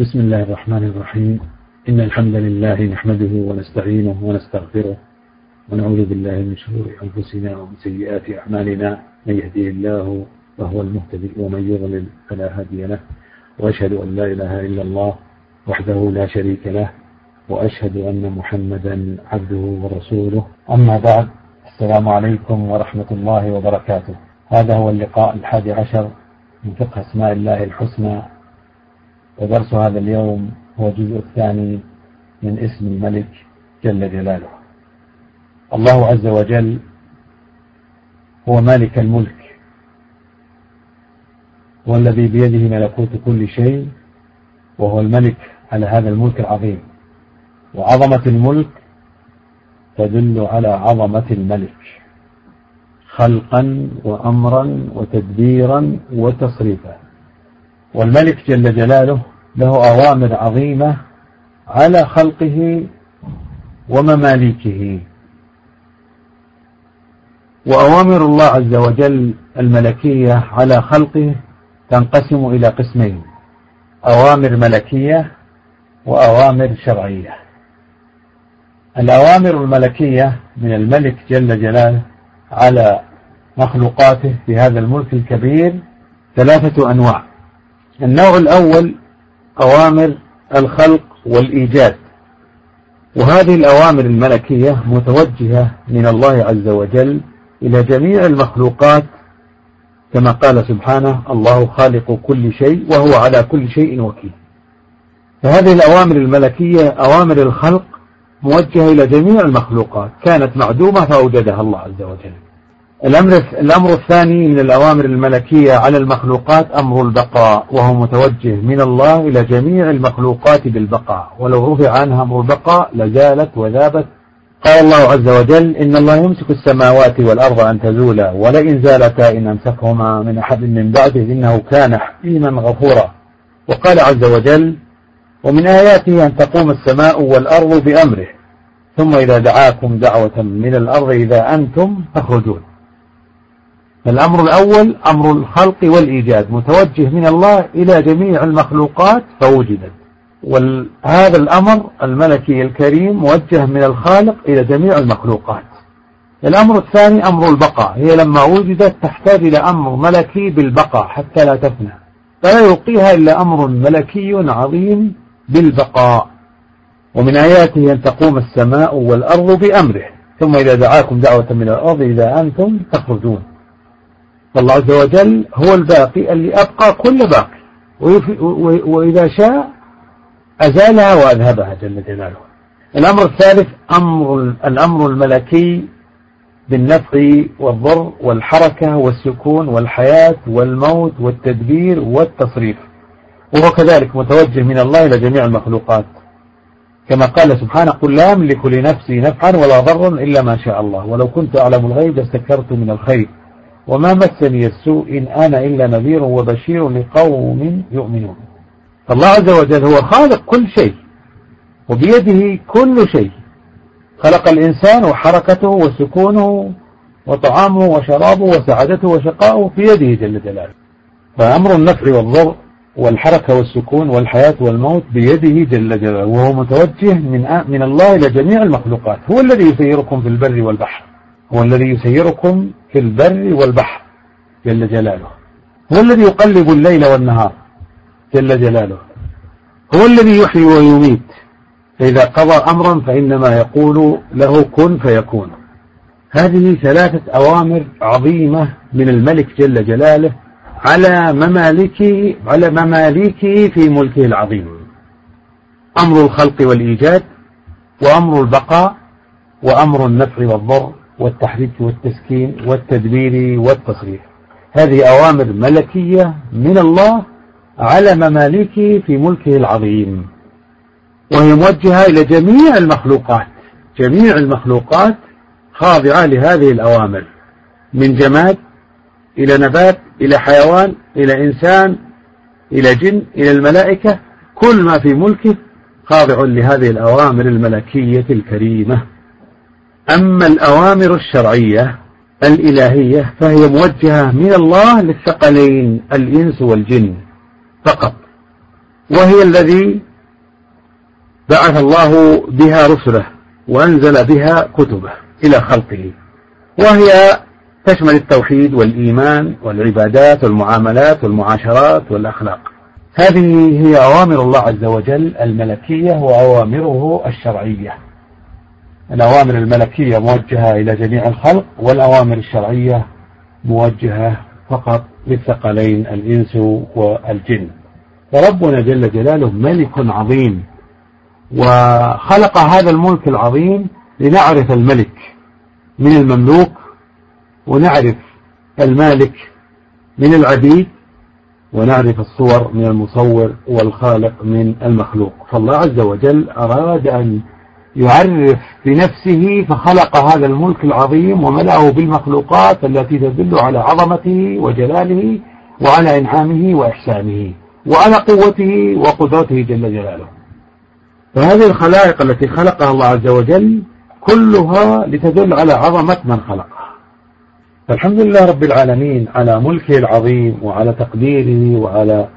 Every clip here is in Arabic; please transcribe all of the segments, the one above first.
بسم الله الرحمن الرحيم. إن الحمد لله نحمده ونستعينه ونستغفره ونعوذ بالله من شرور أنفسنا ومن سيئات أعمالنا. من يهديه الله فهو المهتدي ومن يضلل فلا هادي له. وأشهد أن لا إله إلا الله وحده لا شريك له. وأشهد أن محمدا عبده ورسوله. أما بعد السلام عليكم ورحمة الله وبركاته. هذا هو اللقاء الحادي عشر من فقه أسماء الله الحسنى. ودرس هذا اليوم هو الجزء الثاني من اسم الملك جل جلاله. الله عز وجل هو مالك الملك هو الذي بيده ملكوت كل شيء وهو الملك على هذا الملك العظيم. وعظمة الملك تدل على عظمة الملك خلقا وأمرا وتدبيرا وتصريفا. والملك جل جلاله له أوامر عظيمة على خلقه ومماليكه. وأوامر الله عز وجل الملكية على خلقه تنقسم إلى قسمين أوامر ملكية وأوامر شرعية. الأوامر الملكية من الملك جل جلاله على مخلوقاته في هذا الملك الكبير ثلاثة أنواع. النوع الأول أوامر الخلق والإيجاد. وهذه الأوامر الملكية متوجهة من الله عز وجل إلى جميع المخلوقات كما قال سبحانه الله خالق كل شيء وهو على كل شيء وكيل. فهذه الأوامر الملكية أوامر الخلق موجهة إلى جميع المخلوقات كانت معدومة فأوجدها الله عز وجل. الأمر, الأمر الثاني من الأوامر الملكية على المخلوقات أمر البقاء وهو متوجه من الله إلى جميع المخلوقات بالبقاء. ولو رفع عنها أمر البقاء لزالت وذابت. قال الله عز وجل إن الله يمسك السماوات والأرض أن تزولا ولئن زالتا إن أمسكهما من أحد من بعده إنه كان حكيما غفورا. وقال عز وجل ومن آياته أن تقوم السماء والأرض بأمره ثم إذا دعاكم دعوة من الأرض إذا أنتم تخرجون فالأمر الأول أمر الخلق والإيجاد متوجه من الله إلى جميع المخلوقات فوجدت. وهذا الأمر الملكي الكريم موجه من الخالق إلى جميع المخلوقات. الأمر الثاني أمر البقاء هي لما وجدت تحتاج إلى أمر ملكي بالبقاء حتى لا تفنى. فلا يلقيها إلا أمر ملكي عظيم بالبقاء. ومن آياته أن تقوم السماء والأرض بأمره. ثم إذا دعاكم دعوة من الأرض إذا أنتم تخرجون. فالله عز وجل هو الباقي اللي أبقى كل باقي. وإذا شاء أزالها وأذهبها جل جلاله. الأمر الثالث أمر الأمر الملكي بالنفع والضر والحركة والسكون والحياة والموت والتدبير والتصريف. وهو كذلك متوجه من الله إلى جميع المخلوقات. كما قال سبحانه قل لا أملك لنفسي نفعا ولا ضرا إلا ما شاء الله. ولو كنت أعلم الغيب استكثرت من الخير. وما مسني السوء إن أنا إلا نذير وبشير لقوم يؤمنون. الله عز وجل هو خالق كل شيء وبيده كل شيء. خلق الإنسان وحركته وسكونه وطعامه وشرابه وسعادته وشقاؤه في يده جل جلاله. فأمر النفع والضر والحركة والسكون والحياة والموت بيده جل جلاله وهو متوجه من من الله إلى جميع المخلوقات. هو الذي يسيركم في البر والبحر. هو الذي يسيركم في البر والبحر جل جلاله. هو الذي يقلب الليل والنهار جل جلاله. هو الذي يحيي ويميت. فإذا قضى أمرا فإنما يقول له كن فيكون. هذه ثلاثة أوامر عظيمة من الملك جل جلاله على ممالكه على مماليكه في ملكه العظيم. أمر الخلق والإيجاد وأمر البقاء وأمر النفع والضر. والتحريك والتسكين والتدبير والتصريف هذه أوامر ملكية من الله على مماليكه في ملكه العظيم. وهي موجهة إلى جميع المخلوقات جميع المخلوقات خاضعة لهذه الأوامر. من جماد إلى نبات إلى حيوان إلى إنسان إلى جن إلى الملائكة كل ما في ملكه خاضع لهذه الأوامر الملكية الكريمة. أما الأوامر الشرعية الإلهية فهي موجهة من الله للثقلين الإنس والجن فقط. وهي الذي بعث الله بها رسله وأنزل بها كتبه إلى خلقه. وهي تشمل التوحيد والإيمان والعبادات والمعاملات والمعاشرات والأخلاق. هذه هي أوامر الله عز وجل الملكية وأوامره الشرعية. الأوامر الملكية موجهة إلى جميع الخلق والأوامر الشرعية موجهة فقط للثقلين الإنس والجن. فربنا جل جلاله ملك عظيم وخلق هذا الملك العظيم لنعرف الملك من المملوك ونعرف المالك من العبيد ونعرف الصور من المصور والخالق من المخلوق. فالله عز وجل أراد أن يعرف بنفسه فخلق هذا الملك العظيم وملأه بالمخلوقات التي تدل على عظمته وجلاله وعلى إنعامه وإحسانه وعلى قوته وقدرته جل جلاله. فهذه الخلائق التي خلقها الله عز وجل كلها لتدل على عظمة من خلقها. فالحمد لله رب العالمين على ملكه العظيم وعلى تقديره وعلى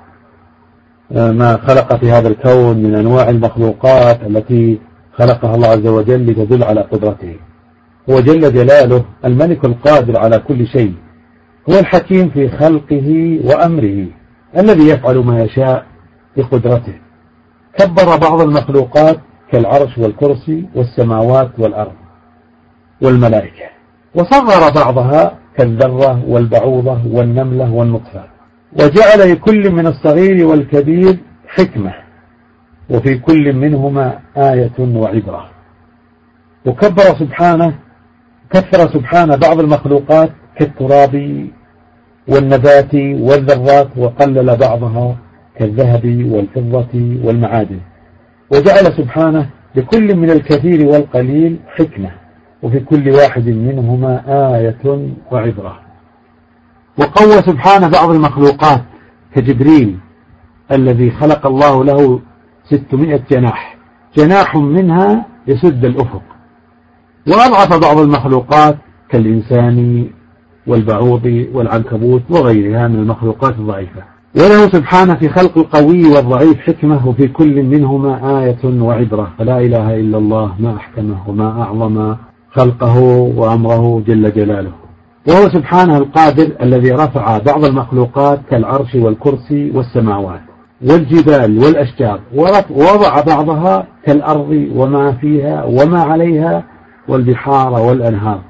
ما خلق في هذا الكون من أنواع المخلوقات التي خلقها الله عز وجل لتدل على قدرته. هو جل جلاله الملك القادر على كل شيء. هو الحكيم في خلقه وأمره الذي يفعل ما يشاء بقدرته. كبر بعض المخلوقات كالعرش والكرسي والسماوات والأرض والملائكة وصغر بعضها كالذرة والبعوضة والنملة والنطفة وجعل لكل من الصغير والكبير حكمة. وفي كل منهما آية وعبرة. وكبر سبحانه كثر سبحانه بعض المخلوقات كالتراب والنبات والذرات وقلل بعضها كالذهب والفضة والمعادن. وجعل سبحانه لكل من الكثير والقليل حكمة. وفي كل واحد منهما آية وعبرة. وقوى سبحانه بعض المخلوقات كجبريل الذي خلق الله له ستمائة جناح. جناح منها يسد الأفق. وأضعف بعض المخلوقات كالإنسان والبعوض والعنكبوت وغيرها من المخلوقات الضعيفة. وله سبحانه في خلق القوي والضعيف حكمة وفي كل منهما آية وعبرة. فلا إله إلا الله ما أحكمه وما أعظم خلقه وأمره جل جلاله. وهو سبحانه القادر الذي رفع بعض المخلوقات كالعرش والكرسي والسماوات. والجبال والأشجار. ووضع بعضها كالأرض وما فيها وما عليها والبحار والأنهار.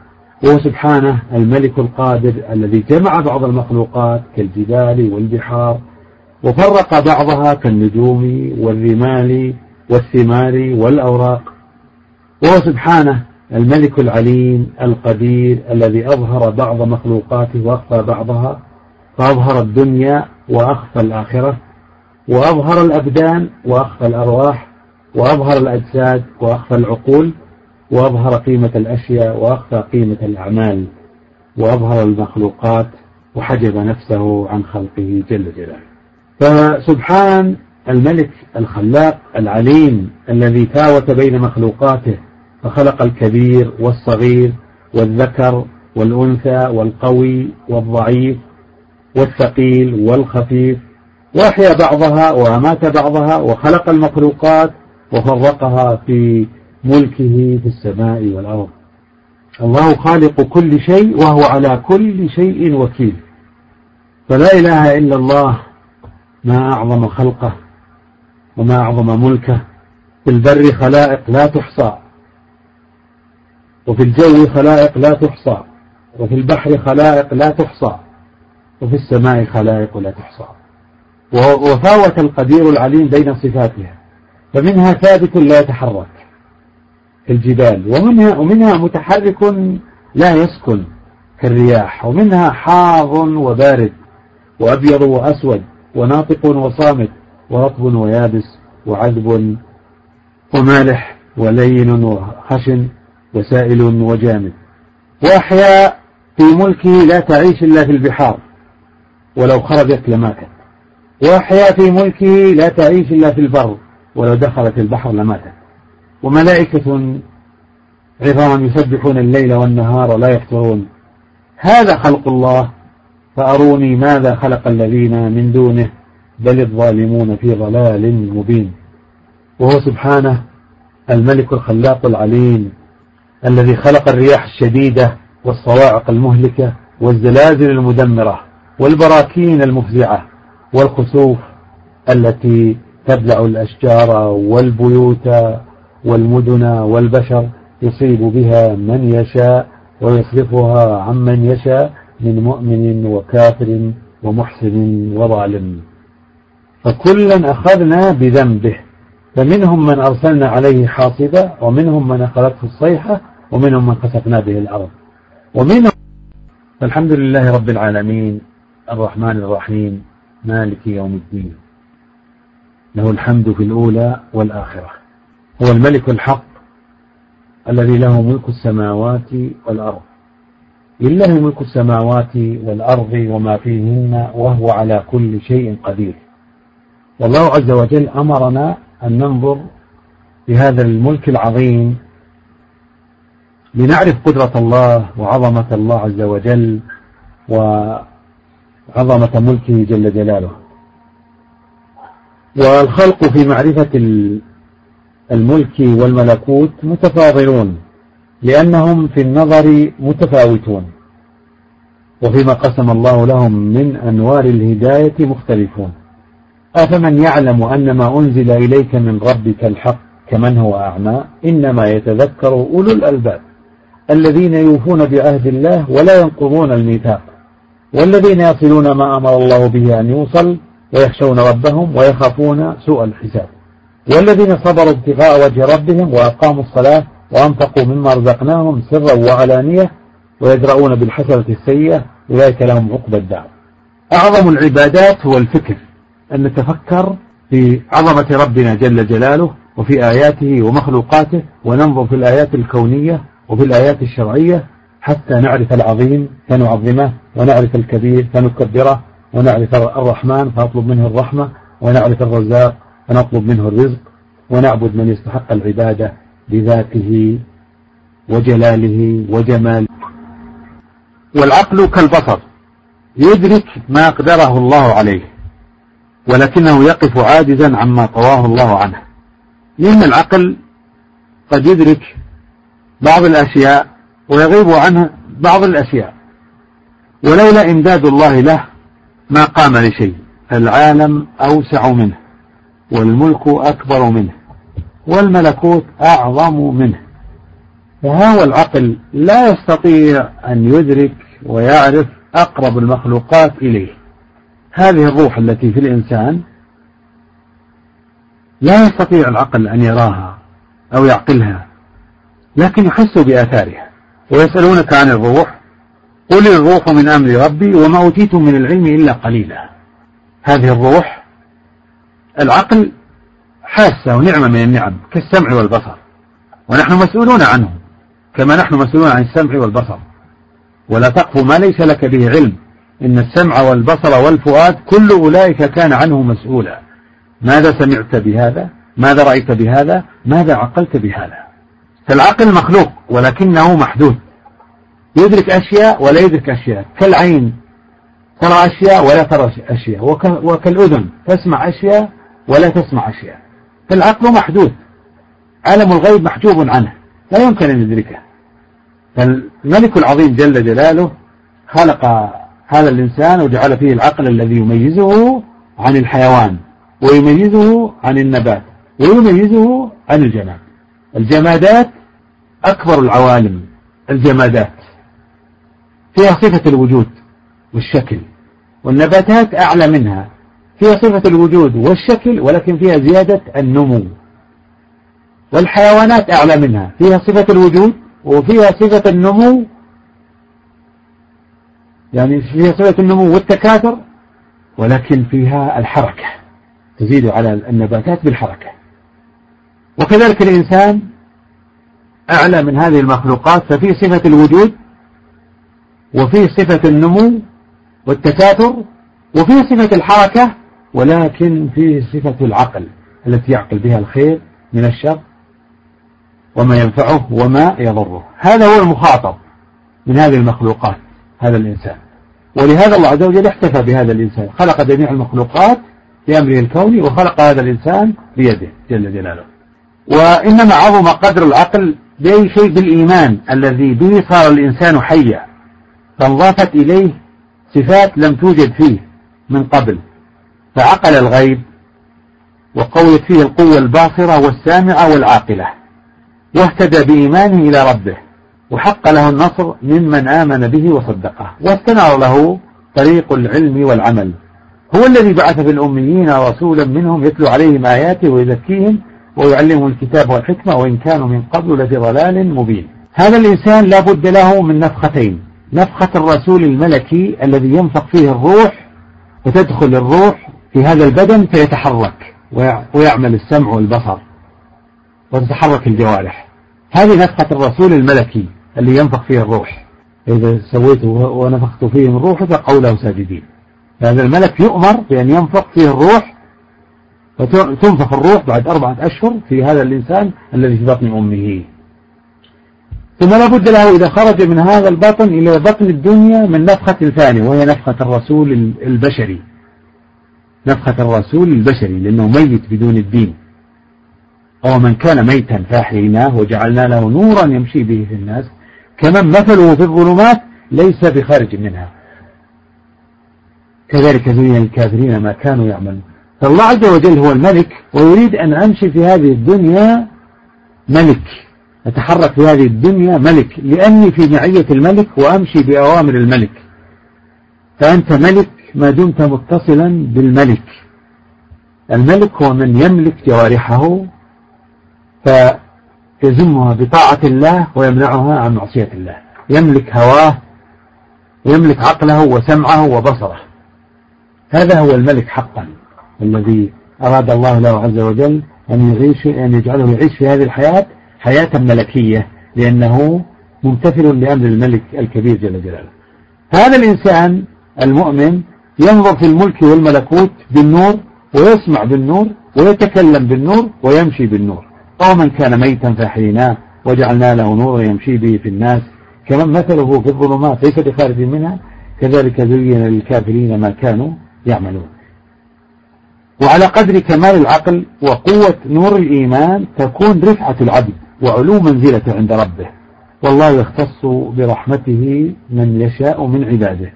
وهو سبحانه الملك القادر الذي جمع بعض المخلوقات كالجبال والبحار وفرق بعضها كالنجوم والرمال والثمار والأوراق. وهو سبحانه الملك العليم القدير الذي أظهر بعض مخلوقاته وأخفى بعضها فأظهر الدنيا وأخفى الآخرة. وأظهر الأبدان وأخفى الأرواح وأظهر الأجساد وأخفى العقول وأظهر قيمة الأشياء وأخفى قيمة الأعمال وأظهر المخلوقات وحجب نفسه عن خلقه جل جلاله. فسبحان الملك الخلاق العليم الذي فاوت بين مخلوقاته فخلق الكبير والصغير والذكر والأنثى والقوي والضعيف والثقيل والخفيف وأحيا بعضها وأمات بعضها وخلق المخلوقات وفرقها في ملكه في السماء والأرض. الله خالق كل شيء وهو على كل شيء وكيل. فلا إله إلا الله ما أعظم خلقه وما أعظم ملكه. في البر خلائق لا تحصى وفي الجو خلائق لا تحصى وفي البحر خلائق لا تحصى وفي السماء خلائق لا تحصى. وفاوت القدير العليم بين صفاتها. فمنها ثابت لا يتحرك كالجبال ومنها, ومنها متحرك لا يسكن كالرياح ومنها حار وبارد وأبيض وأسود وناطق وصامت ورطب ويابس وعذب ومالح ولين وخشن وسائل وجامد. وأحياء في ملكه لا تعيش إلا في البحار ولو خرجت لماتت. وأحياء في ملكه لا تعيش إلا في البر ولو دخلت البحر لماتت. وملائكة عظام يسبحون الليل والنهار لا يفترون. هذا خلق الله. فأروني ماذا خلق الذين من دونه؟ بل الظالمون في ضلال مبين. وهو سبحانه الملك الخلاق العليم الذي خلق الرياح الشديدة والصواعق المهلكة والزلازل المدمرة والبراكين المفزعة. والخسوف التي تبلع الأشجار والبيوت والمدن والبشر يصيب بها من يشاء ويصرفها عمن يشاء من مؤمن وكافر ومحسن وظالم. فكلا أخذنا بذنبه فمنهم من أرسلنا عليه حاصبا ومنهم من أخذته الصيحة ومنهم من خسفنا به الأرض. ومنهم فالحمد لله رب العالمين الرحمن الرحيم مالك يوم الدين. له الحمد في الأولى والآخرة. هو الملك الحق الذي له ملك السماوات والأرض. لله ملك السماوات والأرض وما فيهن وهو على كل شيء قدير. والله عز وجل أمرنا أن ننظر في هذا الملك العظيم لنعرف قدرة الله وعظمة الله عز وجل وعظمة ملكه جل جلاله. والخلق في معرفة الملك والملكوت متفاضلون لأنهم في النظر متفاوتون. وفيما قسم الله لهم من أنوار الهداية مختلفون. أفمن يعلم أن ما أنزل إليك من ربك الحق كمن هو أعمى؟ إنما يتذكر أولو الألباب الذين يوفون بعهد الله ولا ينقضون الميثاق. والذين يصلون ما أمر الله به أن يوصل ويخشون ربهم ويخافون سوء الحساب. والذين صبروا ابتغاء وجه ربهم وأقاموا الصلاة وأنفقوا مما رزقناهم سرا وعلانية ويدرؤون بالحسنة السيئة أولئك لهم عقبى الدار. أعظم العبادات هو الفكر أن نتفكر في عظمة ربنا جل جلاله وفي آياته ومخلوقاته وننظر في الآيات الكونية وفي الآيات الشرعية حتى نعرف العظيم فنعظمه ونعرف الكبير فنكبره ونعرف الرحمن فنطلب منه الرحمة ونعرف الرزاق فنطلب منه الرزق ونعبد من يستحق العبادة بذاته وجلاله وجماله. والعقل كالبصر يدرك ما أقدره الله عليه ولكنه يقف عاجزا عما طواه الله عنه. لأن العقل قد يدرك بعض الأشياء ويغيب عنه بعض الأشياء. ولولا إمداد الله له ما قام لشيء. العالم أوسع منه والملك أكبر منه والملكوت أعظم منه. فهو العقل لا يستطيع أن يدرك ويعرف أقرب المخلوقات إليه. هذه الروح التي في الإنسان لا يستطيع العقل أن يراها أو يعقلها لكن يحس بآثارها. ويسألونك عن الروح قل الروح من أمر ربي وما أوتيتم من العلم إلا قليلا. هذه الروح العقل حاسة ونعمة من النعم كالسمع والبصر ونحن مسؤولون عنه كما نحن مسؤولون عن السمع والبصر. ولا تقف ما ليس لك به علم إن السمع والبصر والفؤاد كل أولئك كان عنه مسؤولا. ماذا سمعت بهذا؟ ماذا رأيت بهذا؟ ماذا عقلت بهذا؟ فالعقل مخلوق ولكنه محدود. يدرك أشياء ولا يدرك أشياء. كالعين ترى أشياء ولا ترى أشياء. وكالأذن تسمع أشياء ولا تسمع أشياء. فالعقل محدود. عالم الغيب محجوب عنه. لا يمكن أن يدركه. فالملك العظيم جل جلاله خلق هذا الإنسان وجعل فيه العقل الذي يميزه عن الحيوان ويميزه عن النبات ويميزه عن الجماد. الجمادات أكبر العوالم الجمادات فيها صفة الوجود والشكل والنباتات أعلى منها فيها صفة الوجود والشكل ولكن فيها زيادة النمو. والحيوانات أعلى منها فيها صفة الوجود وفيها صفة النمو. يعني فيها صفة النمو والتكاثر ولكن فيها الحركة تزيد على النباتات بالحركة. وكذلك الإنسان أعلى من هذه المخلوقات ففيه صفة الوجود وفيه صفة النمو والتكاثر وفيه صفة الحركة ولكن فيه صفة العقل التي يعقل بها الخير من الشر وما ينفعه وما يضره. هذا هو المخاطب من هذه المخلوقات هذا الإنسان. ولهذا الله عز وجل احتفى بهذا الإنسان. خلق جميع المخلوقات بأمره الكوني وخلق هذا الإنسان بيده جل جلاله. وإنما عظم قدر العقل بأي شيء بالإيمان الذي به صار الإنسان حيا فانضافت إليه صفات لم توجد فيه من قبل فعقل الغيب وقويت فيه القوة الباصرة والسامعة والعاقلة واهتدى بإيمانه إلى ربه وحق له النصر ممن آمن به وصدقه واستنار له طريق العلم والعمل هو الذي بعث في الأميين رسولا منهم يتلو عليهم آياته ويزكيهم ويعلمهم الكتاب والحكمة وإن كانوا من قبل لفي ضلال مبين. هذا الإنسان لا بد له من نفختين. نفخة الرسول الملكي الذي ينفخ فيه الروح وتدخل الروح في هذا البدن فيتحرك ويعمل السمع والبصر وتتحرك الجوارح. هذه نفخة الرسول الملكي اللي ينفخ فيه الروح. إذا سويته ونفخت فيه من روحه فقوا له ساجدين. هذا الملك يؤمر بأن ينفخ فيه الروح وتنفخ الروح بعد أربعة أشهر في هذا الإنسان الذي في بطن أمه. ثم لا بد له إذا خرج من هذا البطن إلى بطن الدنيا من نفخة ثانية وهي نفخة الرسول البشري. نفخة الرسول البشري لأنه ميت بدون الدين. أو من كان ميتا فأحييناه وجعلنا له نورا يمشي به في الناس. كمن مثله في الظلمات ليس بخارج منها. كذلك زين الكافرين ما كانوا يعملون. فالله عز وجل هو الملك ويريد أن أمشي في هذه الدنيا ملك. أتحرك في هذه الدنيا ملك. لأني في معية الملك وأمشي بأوامر الملك. فأنت ملك ما دمت متصلا بالملك. الملك هو من يملك جوارحه فيزمها بطاعة الله ويمنعها عن معصية الله. يملك هواه ويملك عقله وسمعه وبصره. هذا هو الملك حقا. الذي أراد الله له عز وجل أن يعيش أن يجعله يعيش في هذه الحياة حياة ملكية لأنه ممتثل لأمر الملك الكبير جل جلاله. هذا الإنسان المؤمن ينظر في الملك والملكوت بالنور ويسمع بالنور ويتكلم بالنور ويمشي بالنور. أو من كان ميتا فحيناه وجعلنا له نورا يمشي به في الناس. كمن مثله في الظلمات ليس بخارج منها. كذلك زين للكافرين ما كانوا يعملون. وعلى قدر كمال العقل وقوة نور الإيمان تكون رفعة العبد وعلو منزلته عند ربه. والله يختص برحمته من يشاء من عباده.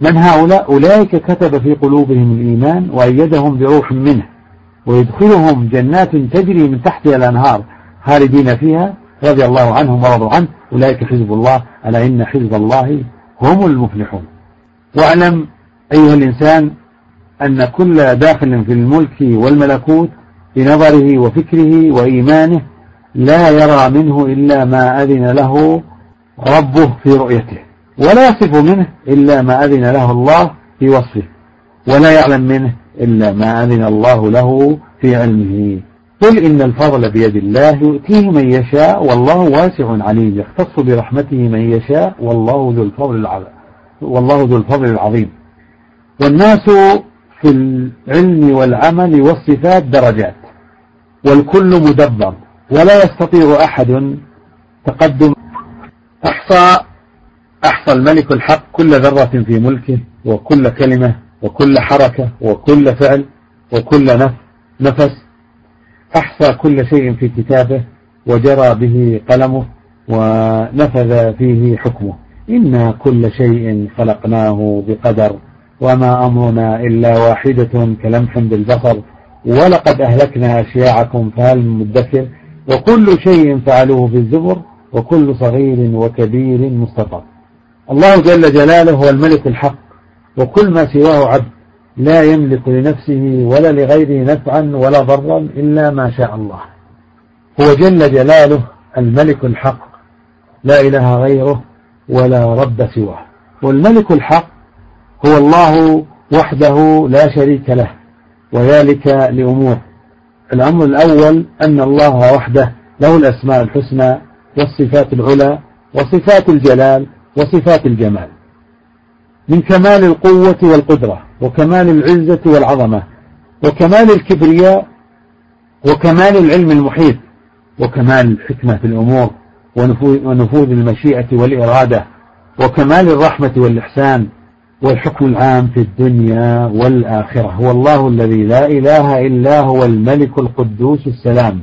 من هؤلاء أولئك كتب في قلوبهم الإيمان وأيدهم بروح منه. ويدخلهم جنات تجري من تحتها الأنهار خالدين فيها رضي الله عنهم ورضوا عنه. أولئك حزب الله ألا إن حزب الله هم المفلحون. واعلم أيها الإنسان أن كل داخل في الملك والملكوت بنظره وفكره وإيمانه لا يرى منه إلا ما أذن له ربه في رؤيته ولا يصف منه إلا ما أذن له الله في وصفه ولا يعلم منه إلا ما أذن الله له في علمه. قل إن الفضل بيد الله يؤتيه من يشاء والله واسع عليم يختص برحمته من يشاء والله ذو الفضل العظيم والله ذو الفضل العظيم. والناس في العلم والعمل والصفات درجات والكل مدبر ولا يستطيع أحد تقدم. أحصى أحصى الملك الحق كل ذرة في ملكه وكل كلمة وكل حركة وكل فعل وكل نفس. أحصى كل شيء في كتابه وجرى به قلمه ونفذ فيه حكمه. إنا كل شيء خلقناه بقدر. وما أمرنا إلا واحدة كلمح بالبصر ولقد أهلكنا أشياعكم فهل مدكر وكل شيء فعلوه في الزبر وكل صغير وكبير مستطر. الله جل جلاله هو الملك الحق وكل ما سواه عبد لا يملك لنفسه ولا لغيره نفعا ولا ضرا إلا ما شاء الله. هو جل جلاله الملك الحق لا إله غيره ولا رب سواه. والملك الحق هو الله وحده لا شريك له وذلك لأمور. الأمر الأول أن الله وحده له الأسماء الحسنى والصفات العلى وصفات الجلال وصفات الجمال. من كمال القوة والقدرة وكمال العزة والعظمة وكمال الكبرياء وكمال العلم المحيط وكمال الحكمة في الأمور ونفوذ المشيئة والإرادة وكمال الرحمة والإحسان والحكم العام في الدنيا والآخرة. هو الله الذي لا إله إلا هو الملك القدوس السلام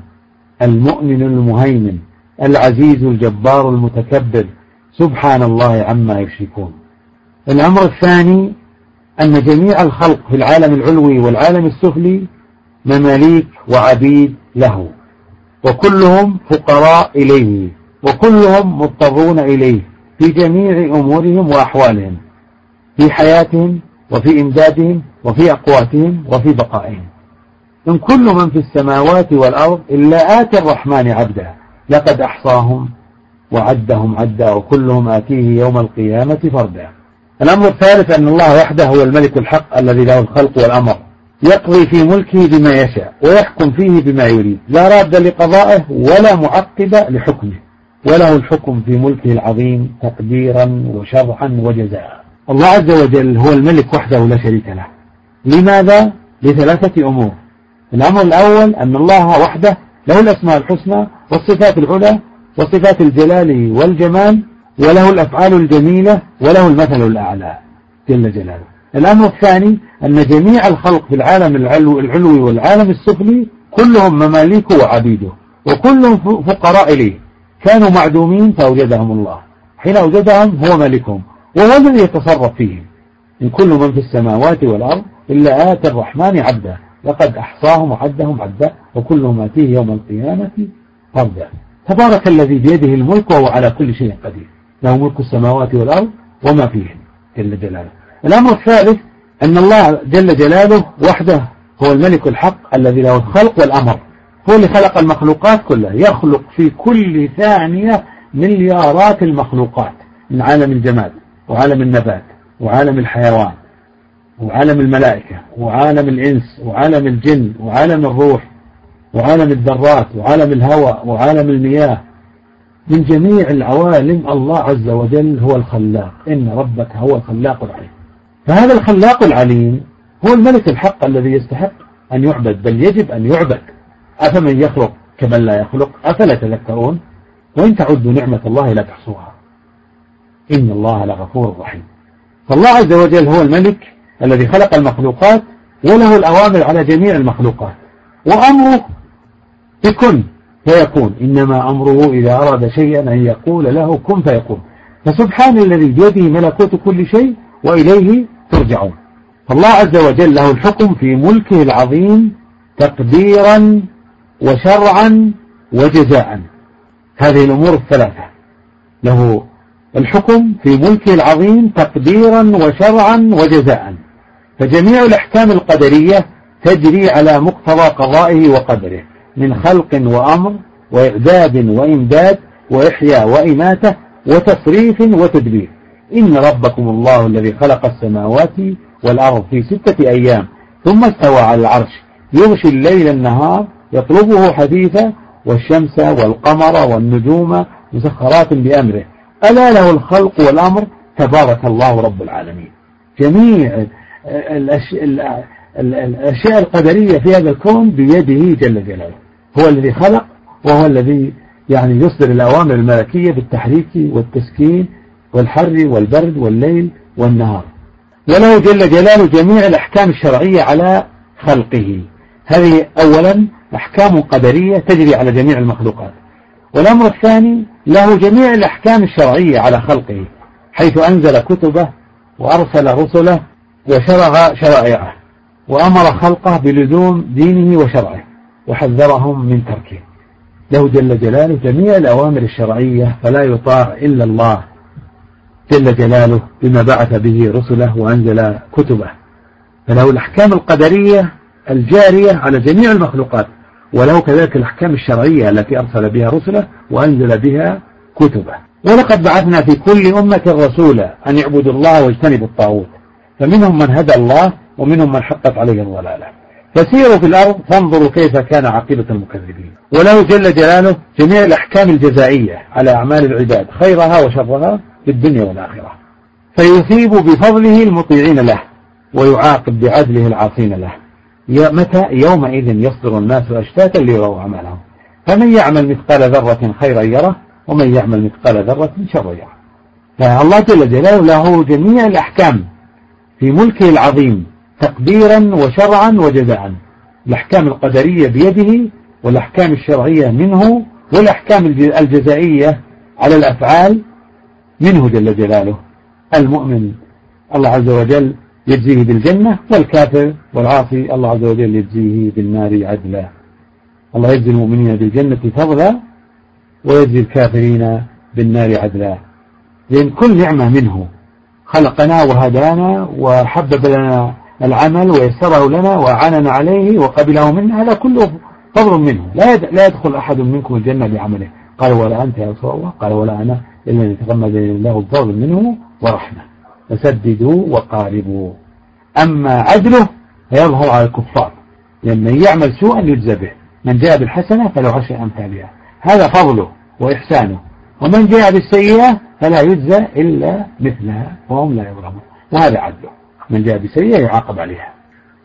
المؤمن المهيمن العزيز الجبار المتكبر. سبحان الله عما يشركون. الأمر الثاني أن جميع الخلق في العالم العلوي والعالم السفلي مماليك وعبيد له وكلهم فقراء إليه وكلهم مضطرون إليه في جميع أمورهم وأحوالهم. في حياتهم وفي إمدادهم وفي أقواتهم وفي بقائهم. إن كل من في السماوات والأرض إلا آتي الرحمن عبدا لقد أحصاهم وعدهم عدا وكلهم آتيه يوم القيامة فردا. الأمر الثالث أن الله وحده هو الملك الحق الذي له الخلق والأمر. يقضي في ملكه بما يشاء ويحكم فيه بما يريد. لا راد لقضائه ولا معقب لحكمه. وله الحكم في ملكه العظيم تقديرا وشرعا وجزاء. الله عز وجل هو الملك وحده لا شريك له. لماذا؟ لثلاثة أمور. الأمر الأول أن الله وحده له الأسماء الحسنى والصفات العلى وصفات الجلال والجمال وله الأفعال الجميلة وله المثل الأعلى. جل جلاله. الأمر الثاني أن جميع الخلق في العالم العلوي والعالم السفلي كلهم مماليكه وعبيده وكلهم فقراء إليه. كانوا معدومين فأوجدهم الله. حين أوجدهم هو ملكهم. وهو الذي يتصرف فيهم إن كل من في السماوات والأرض إلا آتى الرحمن عبدا لقد أحصاهم وعدهم عدا وكلهم آتيه يوم القيامة فردا. تبارك الذي بيده الملك وهو على كل شيء قدير. له ملك السماوات والأرض وما فيهن جل جلاله. الأمر الثالث أن الله جل جلاله وحده هو الملك الحق الذي له الخلق والأمر. هو اللي خلق المخلوقات كلها. يخلق في كل ثانية مليارات المخلوقات من عالم الجماد. وعالم النبات وعالم الحيوان وعالم الملائكة وعالم الإنس وعالم الجن وعالم الروح وعالم الذرات وعالم الهواء وعالم المياه. من جميع العوالم الله عز وجل هو الخلاق إن ربك هو الخلاق العليم. فهذا الخلاق العليم هو الملك الحق الذي يستحق أن يعبد بل يجب أن يعبد. أفمن يخلق كمن لا يخلق؟ أفلا تذكرون؟ وإن تعدوا نعمة الله لا تحصوها. إن الله لغفور رحيم. فالله عز وجل هو الملك الذي خلق المخلوقات وله الأوامر على جميع المخلوقات. وأمره بكن فيكون. إنما أمره إذا أراد شيئا أن يقول له كن فيكون. فسبحان الذي بيده ملكوت كل شيء وإليه ترجعون. فالله عز وجل له الحكم في ملكه العظيم تقديرا وشرعا وجزاء. هذه الأمور الثلاثة. له الحكم في ملكه العظيم تقديرا وشرعا وجزاء. فجميع الأحكام القدرية تجري على مقتضى قضائه وقدره من خلق وأمر وإعداد وإمداد وإحياء وإماتة وتصريف وتدبير. إن ربكم الله الذي خلق السماوات والأرض في ستة أيام ثم استوى على العرش يغشي الليل النهار يطلبه حديثا والشمس والقمر والنجوم مسخرات بأمره. ألا له الخلق والأمر تبارك الله رب العالمين. جميع الأشياء القدرية في هذا الكون بيده جل جلاله. هو الذي خلق وهو الذي يعني يصدر الأوامر الملكية بالتحريك والتسكين والحر والبرد والليل والنهار. وله جل جلاله جميع الأحكام الشرعية على خلقه. هذه أولا أحكام قدرية تجري على جميع المخلوقات. والأمر الثاني له جميع الأحكام الشرعية على خلقه حيث أنزل كتبه وأرسل رسله وشرع شرائعه وأمر خلقه بلزوم دينه وشرعه وحذرهم من تركه. له جل جلاله جميع الأوامر الشرعية فلا يطاع إلا الله جل جلاله بما بعث به رسله وأنزل كتبه. فله الأحكام القدرية الجارية على جميع المخلوقات. وله كذلك الأحكام الشرعية التي أرسل بها رسله وأنزل بها كتبه. ولقد بعثنا في كل أمة رسولا أن يعبدوا الله واجتنبوا الطاغوت. فمنهم من هدى الله ومنهم من حقت عليه الضلالة. فسيروا في الأرض فانظروا كيف كان عاقبة المكذبين. وله جل جلاله جميع الأحكام الجزائية على أعمال العباد خيرها وشرها في الدنيا والآخرة. فيثيب بفضله المطيعين له ويعاقب بعدله العاصين له. متى؟ يومئذ يصدر الناس أشتاتا ليروا أعمالهم فمن يعمل مثقال ذرة خيرا يره ومن يعمل مثقال ذرة شرا يره. فالله جل جلاله له جميع الأحكام في ملكه العظيم تقديرا وشرعا وجزاء. الأحكام القدرية بيده والأحكام الشرعية منه والأحكام الجزائية على الأفعال منه جل جلاله. المؤمن الله عز وجل يجزيه بالجنة والكافر والعاصي الله عز وجل يجزيه بالنار عدلا. الله يجزي المؤمنين بالجنة فضلا ويجزي الكافرين بالنار عدلا. لأن كل نعمة منه خلقنا وهدانا وحبب لنا العمل ويسره لنا وأعاننا عليه وقبله منا هذا كله فضل منه. لا لا يدخل أحد منكم الجنة بعمله. قال ولا أنت يا رسول الله. قال ولا أنا إلا أن يتغمد الله الفضل منه ورحمة. فسددوا وقاربوا. أما عدله فيظهر على الكفار. لأن من يعمل سوءا يجزى به. من جاء بالحسنة فله عشر أمثالها. هذا فضله وإحسانه. ومن جاء بالسيئة فلا يجزى إلا مثلها وهم لا يظلمون. وهذا عدله. من جاء بسيئة يعاقب عليها.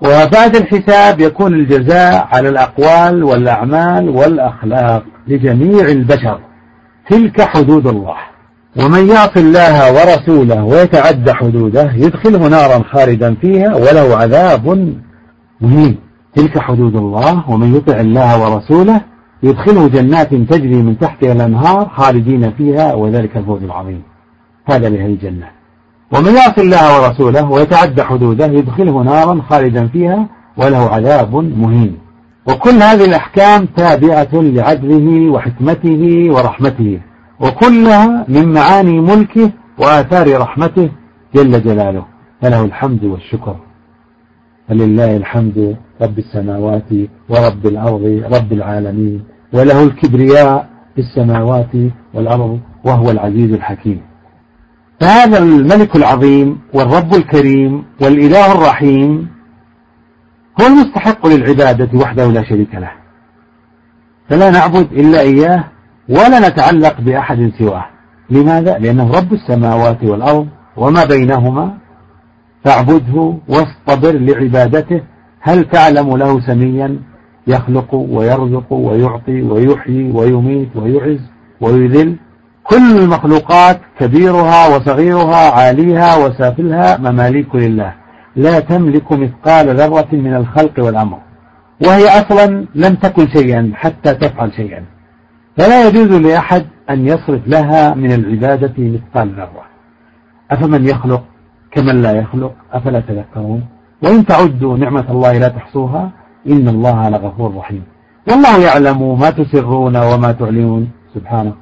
وبعد الحساب يكون الجزاء على الأقوال والأعمال والأخلاق لجميع البشر. تلك حدود الله. ومن يعص الله ورسوله ويتعدى حدوده يدخله نارا خالدا فيها وله عذاب مهين. تلك حدود الله ومن يطع الله ورسوله يدخله جنات تجري من تحتها الأنهار خالدين فيها وذلك الفوز العظيم. هذا لهذه الجنة. ومن يعص الله ورسوله ويتعدى حدوده يدخله نارا خالدا فيها وله عذاب مهين. وكل هذه الأحكام تابعة لعدله وحكمته ورحمته. وكلها من معاني ملكه وآثار رحمته جل جلاله. فله الحمد والشكر. فلله الحمد رب السماوات ورب الأرض رب العالمين. وله الكبرياء في السماوات والأرض وهو العزيز الحكيم. فهذا الملك العظيم والرب الكريم والإله الرحيم هو المستحق للعبادة وحده لا شريك له. فلا نعبد إلا إياه ولا نتعلق بأحد سواه. لماذا؟ لأنه رب السماوات والأرض وما بينهما. فاعبده واصطبر لعبادته. هل تعلم له سميا؟ يخلق ويرزق ويعطي ويحيي ويميت ويعز ويذل. كل المخلوقات كبيرها وصغيرها عاليها وسافلها مماليك لله. لا تملك مثقال ذرة من الخلق والأمر. وهي أصلا لم تكن شيئا حتى تفعل شيئا. فلا يجوز لأحد أن يصرف لها من العبادة مثقال ذرة. أفمن يخلق كمن لا يخلق؟ أفلا تذكرون؟ وإن تعدوا نعمة الله لا تحصوها إن الله لغفور رحيم. والله يعلم ما تسرون وما تعلنون. سبحانه.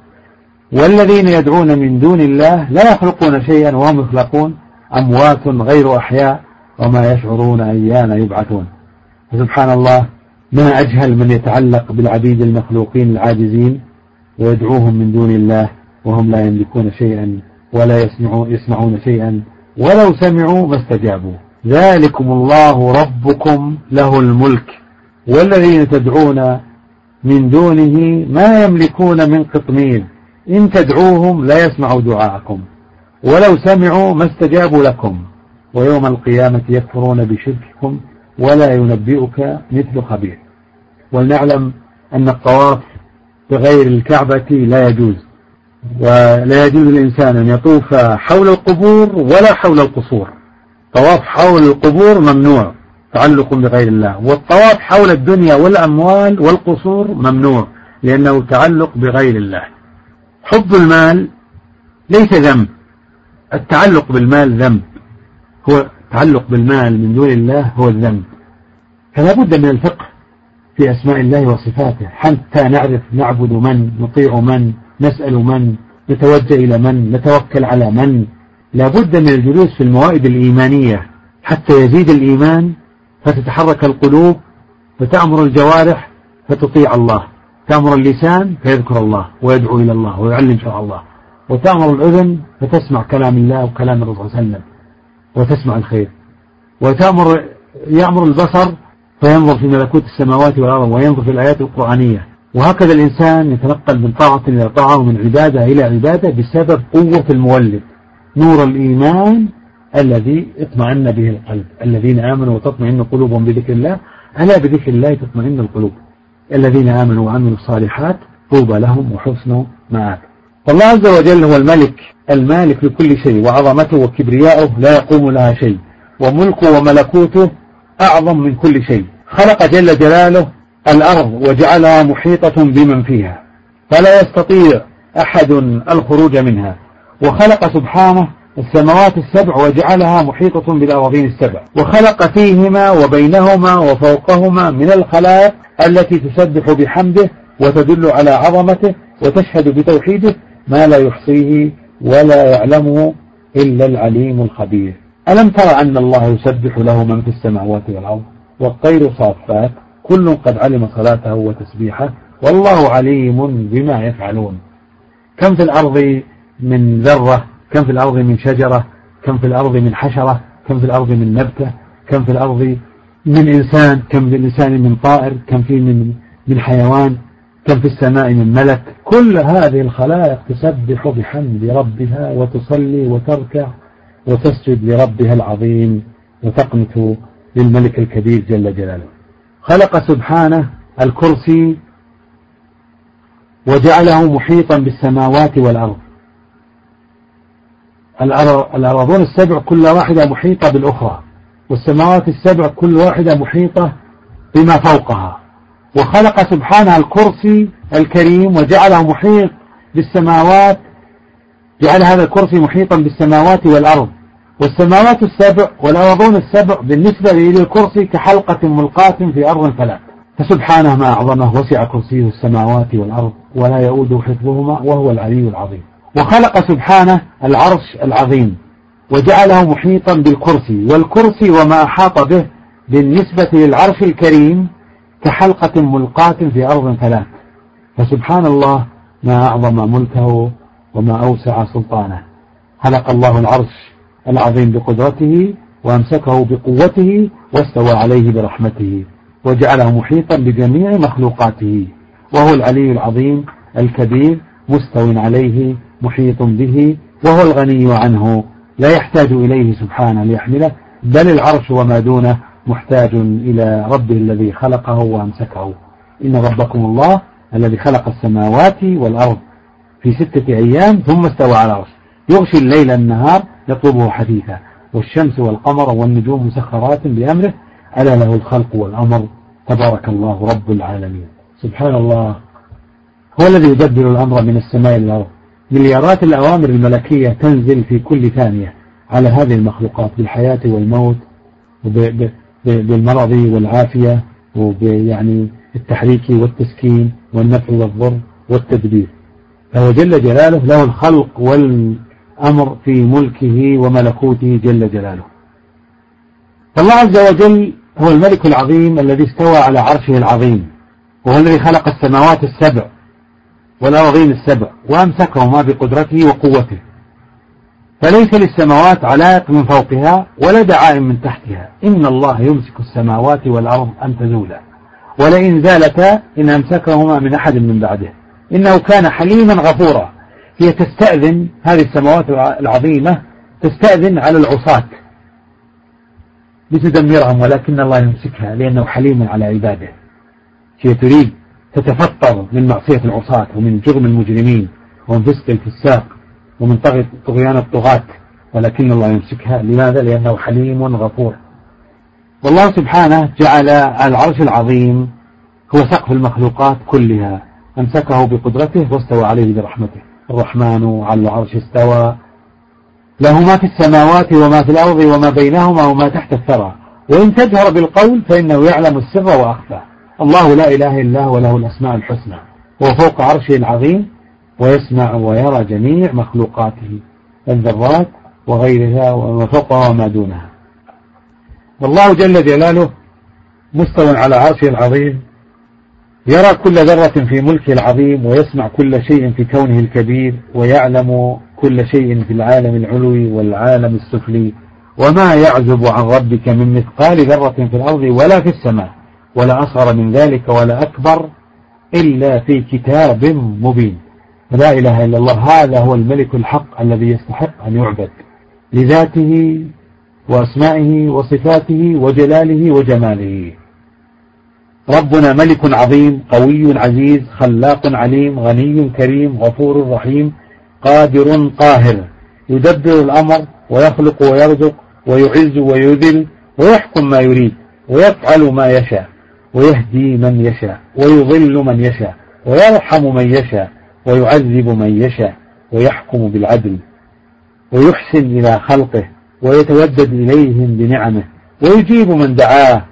والذين يدعون من دون الله لا يخلقون شيئا وهم يخلقون. أموات غير أحياء وما يشعرون أيان يبعثون. فسبحان الله. ما أجهل من يتعلق بالعبيد المخلوقين العاجزين ويدعوهم من دون الله وهم لا يملكون شيئا ولا يسمعون, يسمعون شيئا ولو سمعوا ما استجابوا. ذلكم الله ربكم له الملك والذين تدعون من دونه ما يملكون من قطمير. إن تدعوهم لا يسمعوا دعاءكم. ولو سمعوا ما استجابوا لكم. ويوم القيامة يكفرون بشرككم ولا ينبئك مثل خبير. ولنعلم أن الطواف بغير الكعبة لا يجوز. ولا يجوز للإنسان أن يطوف حول القبور ولا حول القصور. طواف حول القبور ممنوع تعلق بغير الله. والطواف حول الدنيا والأموال والقصور ممنوع لأنه تعلق بغير الله. حب المال ليس ذنب. التعلق بالمال ذنب. هو تعلق بالمال من دون الله هو الذنب. فلا بد من الفقه في أسماء الله وصفاته. حتى نعرف نعبد من نطيع من نسأل من نتوجه إلى من نتوكل على من. لا بد من الجلوس في الموائد الإيمانية. حتى يزيد الإيمان فتتحرك القلوب فتأمر الجوارح فتطيع الله. تأمر اللسان فيذكر الله ويدعو إلى الله ويعلم شرع الله. وتأمر الأذن فتسمع كلام الله وكلام الرسول صلى الله عليه وسلم. وتسمع الخير. وتأمر يأمر البصر فينظر في ملكوت السماوات والأرض وينظر في الآيات القرآنية. وهكذا الإنسان يتنقل من طاعة إلى طاعة ومن عبادة إلى عبادة بسبب قوة المولد. نور الإيمان الذي اطمئن به القلب. الذين آمنوا وتطمئن قلوبهم بذكر الله ألا بذكر الله تطمئن القلوب. الذين آمنوا وعملوا الصالحات طوبى لهم وحسن مآب والله عز وجل هو الملك المالك لكل شيء وعظمته وكبرياؤه لا يقوم لها شيء وملكه وملكوته أعظم من كل شيء. خلق جل جلاله الأرض وجعلها محيطة بمن فيها فلا يستطيع أحد الخروج منها. وخلق سبحانه السماوات السبع وجعلها محيطة بالأراضين السبع. وخلق فيهما وبينهما وفوقهما من الخلائق التي تسبح بحمده وتدل على عظمته وتشهد بتوحيده ما لا يحصيه ولا يعلمه إلا العليم الخبير. ألم تر أن الله يسبح له من في السماوات والأرض والطير صافات؟ كل قد علم صلاته وتسبيحه والله عليم بما يفعلون. كم في الأرض من ذرة؟ كم في الأرض من شجرة؟ كم في الأرض من حشرة؟ كم في الأرض من نبتة؟ كم في الأرض من إنسان؟ كم في الإنسان من طائر؟ كم في من من حيوان؟ كم في السماء من ملك. كل هذه الخلائق تسبح بحمد ربها وتصلي وتركع وتسجد لربها العظيم وتقنت للملك الكبير جل جلاله. خلق سبحانه الكرسي وجعله محيطا بالسماوات والأرض. الأراضون السبع كل واحدة محيطة بالأخرى والسماوات السبع كل واحدة محيطة بما فوقها. وخلق سبحانه الكرسي الكريم وجعله محيط بالسماوات جعل هذا الكرسي محيطا بالسماوات والأرض. والسماوات السبع والأرضون السبع بالنسبة للكرسي كحلقة ملقاة في أرض فلا فسبحانه ما أعظمه وسع كرسيه السماوات والأرض ولا يؤود حفظهما وهو العلي العظيم. وخلق سبحانه العرش العظيم وجعله محيطا بالكرسي والكرسي وما أحاط به بالنسبة للعرش الكريم كحلقة ملقاة في أرض ثلاث. فسبحان الله ما أعظم ملكه وما أوسع سلطانه. خلق الله العرش العظيم بقدرته وأمسكه بقوته واستوى عليه برحمته وجعله محيطا بجميع مخلوقاته. وهو العلي العظيم الكبير مستو عليه محيط به وهو الغني عنه. لا يحتاج إليه سبحانه ليحمله بل العرش وما دونه محتاج إلى ربه الذي خلقه وأمسكه. إن ربكم الله الذي خلق السماوات والأرض في ستة أيام ثم استوى على العرش. يغشي الليل النهار يطلبه حديثا والشمس والقمر والنجوم مسخرات بأمره. ألا له الخلق والأمر. تبارك الله رب العالمين. سبحان الله. هو الذي يدبر الأمر من السماء إلى الأرض. مليارات الأوامر الملكية تنزل في كل ثانية على هذه المخلوقات بالحياة والموت بالمرض والعافية وبيعني التحريك والتسكين والنفع والضر والتدبير. فهو جل جلاله له الخلق والأمر في ملكه وملكوته جل جلاله. فالله عز وجل هو الملك العظيم الذي استوى على عرشه العظيم وهو الذي خلق السماوات السبع والأراضين السبع وأمسكهما بقدرته وقوته. فليس للسماوات علائق من فوقها ولا دعائم من تحتها. إن الله يمسك السماوات والأرض أن تزولا. ولئن زالتا إن أمسكهما من أحد من بعده. إنه كان حليما غفورا. هي تستأذن هذه السماوات العظيمة تستأذن على العصاة. لتدمرهم ولكن الله يمسكها لأنه حليم على عباده. هي تريد تتفطر من معصية العصاة ومن جرم المجرمين. ومن فسق الفساق. ومن طغيان الطغاة ولكن الله يمسكها. لماذا؟ لأنه حليم غفور. والله سبحانه جعل العرش العظيم هو سقف المخلوقات كلها. أمسكه بقدرته واستوى عليه برحمته. الرحمن على العرش استوى. له ما في السماوات وما في الأرض وما بينهما وما تحت الثرى. وإن تجهر بالقول فإنه يعلم السر وأخفى. الله لا إله إلا هو له الأسماء الحسنى. هو فوق عرشه العظيم. ويسمع ويرى جميع مخلوقاته الذرات وغيرها وما فوقها وما دونها. والله جل جلاله مستوى على عرشه العظيم يرى كل ذرة في ملكه العظيم ويسمع كل شيء في كونه الكبير ويعلم كل شيء في العالم العلوي والعالم السفلي. وما يعزب عن ربك من مثقال ذرة في الأرض ولا في السماء ولا أصغر من ذلك ولا أكبر إلا في كتاب مبين. لا إله إلا الله. هذا هو الملك الحق الذي يستحق أن يعبد. لذاته وأسمائه وصفاته وجلاله وجماله. ربنا ملك عظيم قوي عزيز خلاق عليم غني كريم غفور رحيم قادر قاهر. يدبر الأمر ويخلق ويرزق ويعز ويذل ويحكم ما يريد ويفعل ما يشاء ويهدي من يشاء ويضل من يشاء ويرحم من يشاء. ويعذب من يشاء ويحكم بالعدل ويحسن إلى خلقه ويتودد إليهم بنعمه ويجيب من دعاه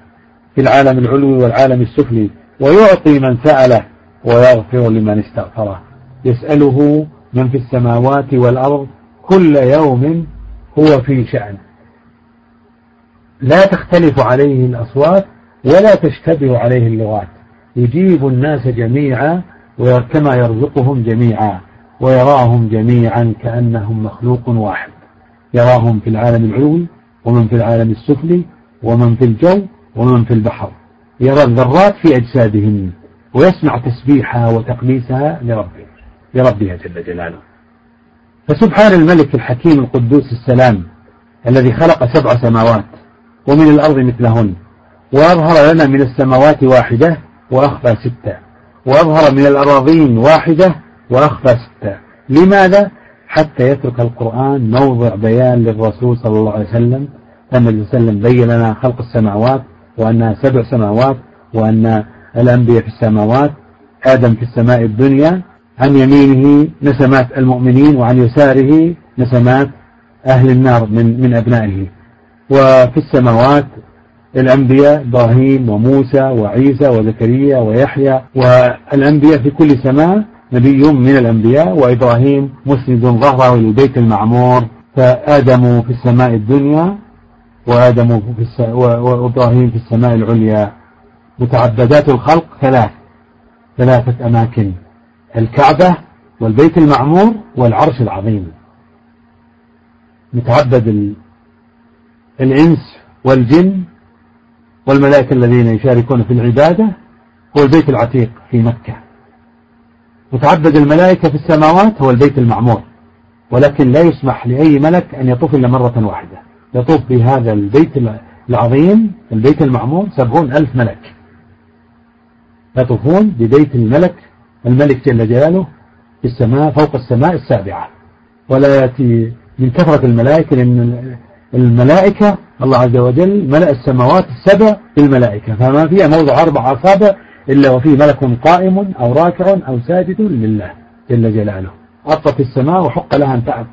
في العالم العلوي والعالم السفلي ويعطي من سأله ويغفر لمن استغفره. يسأله من في السماوات والأرض كل يوم هو في شأن لا تختلف عليه الأصوات ولا تشتبه عليه اللغات. يجيب الناس جميعا وكما يرزقهم جميعا ويراهم جميعا كأنهم مخلوق واحد. يراهم في العالم العلوي ومن في العالم السفلي ومن في الجو ومن في البحر. يرى الذرات في أجسادهم ويسمع تسبيحها وتقديسها لربه لربها جل جلاله. فسبحان الملك الحكيم القدوس السلام الذي خلق سبع سماوات ومن الأرض مثلهن وأظهر لنا من السماوات واحدة وأخفى ستة. وأظهر من الأراضين واحدة وأخفى ستة لماذا؟ حتى يترك القرآن موضع بيان للرسول صلى الله عليه وسلم. النبي صلى الله عليه وسلم بين لنا خلق السماوات وأنها سبع سماوات وأن الأنبياء في السماوات آدم في السماء الدنيا عن يمينه نسمات المؤمنين وعن يساره نسمات أهل النار من من أبنائه. وفي السماوات الأنبياء إبراهيم وموسى وعيسى وزكريا ويحيى والأنبياء في كل سماء نبي من الأنبياء وإبراهيم مسند ظهره للبيت المعمور فآدم في السماء الدنيا وآدم في الس... وإبراهيم في السماء العليا. متعبدات الخلق ثلاث ثلاثة أماكن الكعبة والبيت المعمور والعرش العظيم. متعبد الإنس والجن والملائكة الذين يشاركون في العبادة هو البيت العتيق في مكة. متعبد الملائكة في السماوات هو البيت المعمور ولكن لا يسمح لأي ملك أن يطوف إلا مرة واحدة. يطوف بهذا البيت العظيم البيت المعمور سبعون ألف ملك. يطوفون ببيت الملك الملك جل جلاله في السماء فوق السماء السابعة. ولا يأتي من كثرة الملائكة لأن الملائكة الله عز وجل ملأ السماوات السبع بالملائكة فما فيها موضع أربع أصابع إلا وفيه ملك قائم أو راكع أو ساجد لله جل جلاله. أطت السماء وحق لها أن تعب.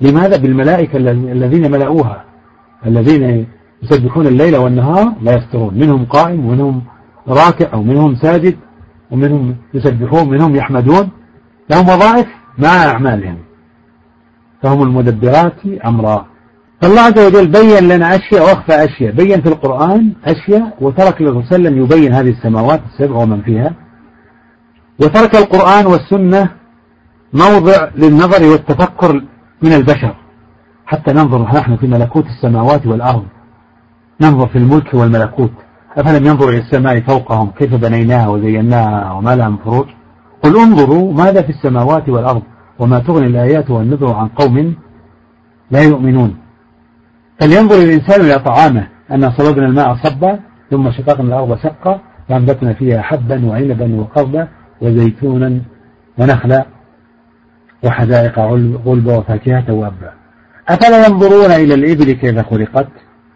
لماذا؟ بالملائكة الذين ملأوها. الذين يسبحون الليل والنهار لا يفترون. منهم قائم ومنهم راكع ومنهم ساجد ومنهم يسبحون منهم يحمدون. لهم وظائف مع أعمالهم. فهم المدبرات أمرا فالله عز وجل بين لنا أشياء وأخفى أشياء. بين في القرآن أشياء وترك الله وسلم يبين هذه السماوات السبع ومن فيها. وترك القرآن والسنة موضع للنظر والتفكر من البشر. حتى ننظر نحن في ملكوت السماوات والأرض. ننظر في الملك والملكوت. أفلم ينظروا إلى السماء فوقهم كيف بنيناها وزيناها وما لها من فروج. قل انظروا ماذا في السماوات والأرض وما تغني الآيات والنذر عن قوم لا يؤمنون. فلينظر الإنسان إلى طعامه. أن صببنا الماء صبا ثم شققنا الأرض شقا فأنبتنا فيها حبا وعنبا وقربا وزيتونا ونخلا وحدائق غلبا وفاكهة وأبا. أفلا ينظرون إلى الإبل كيف خلقت؟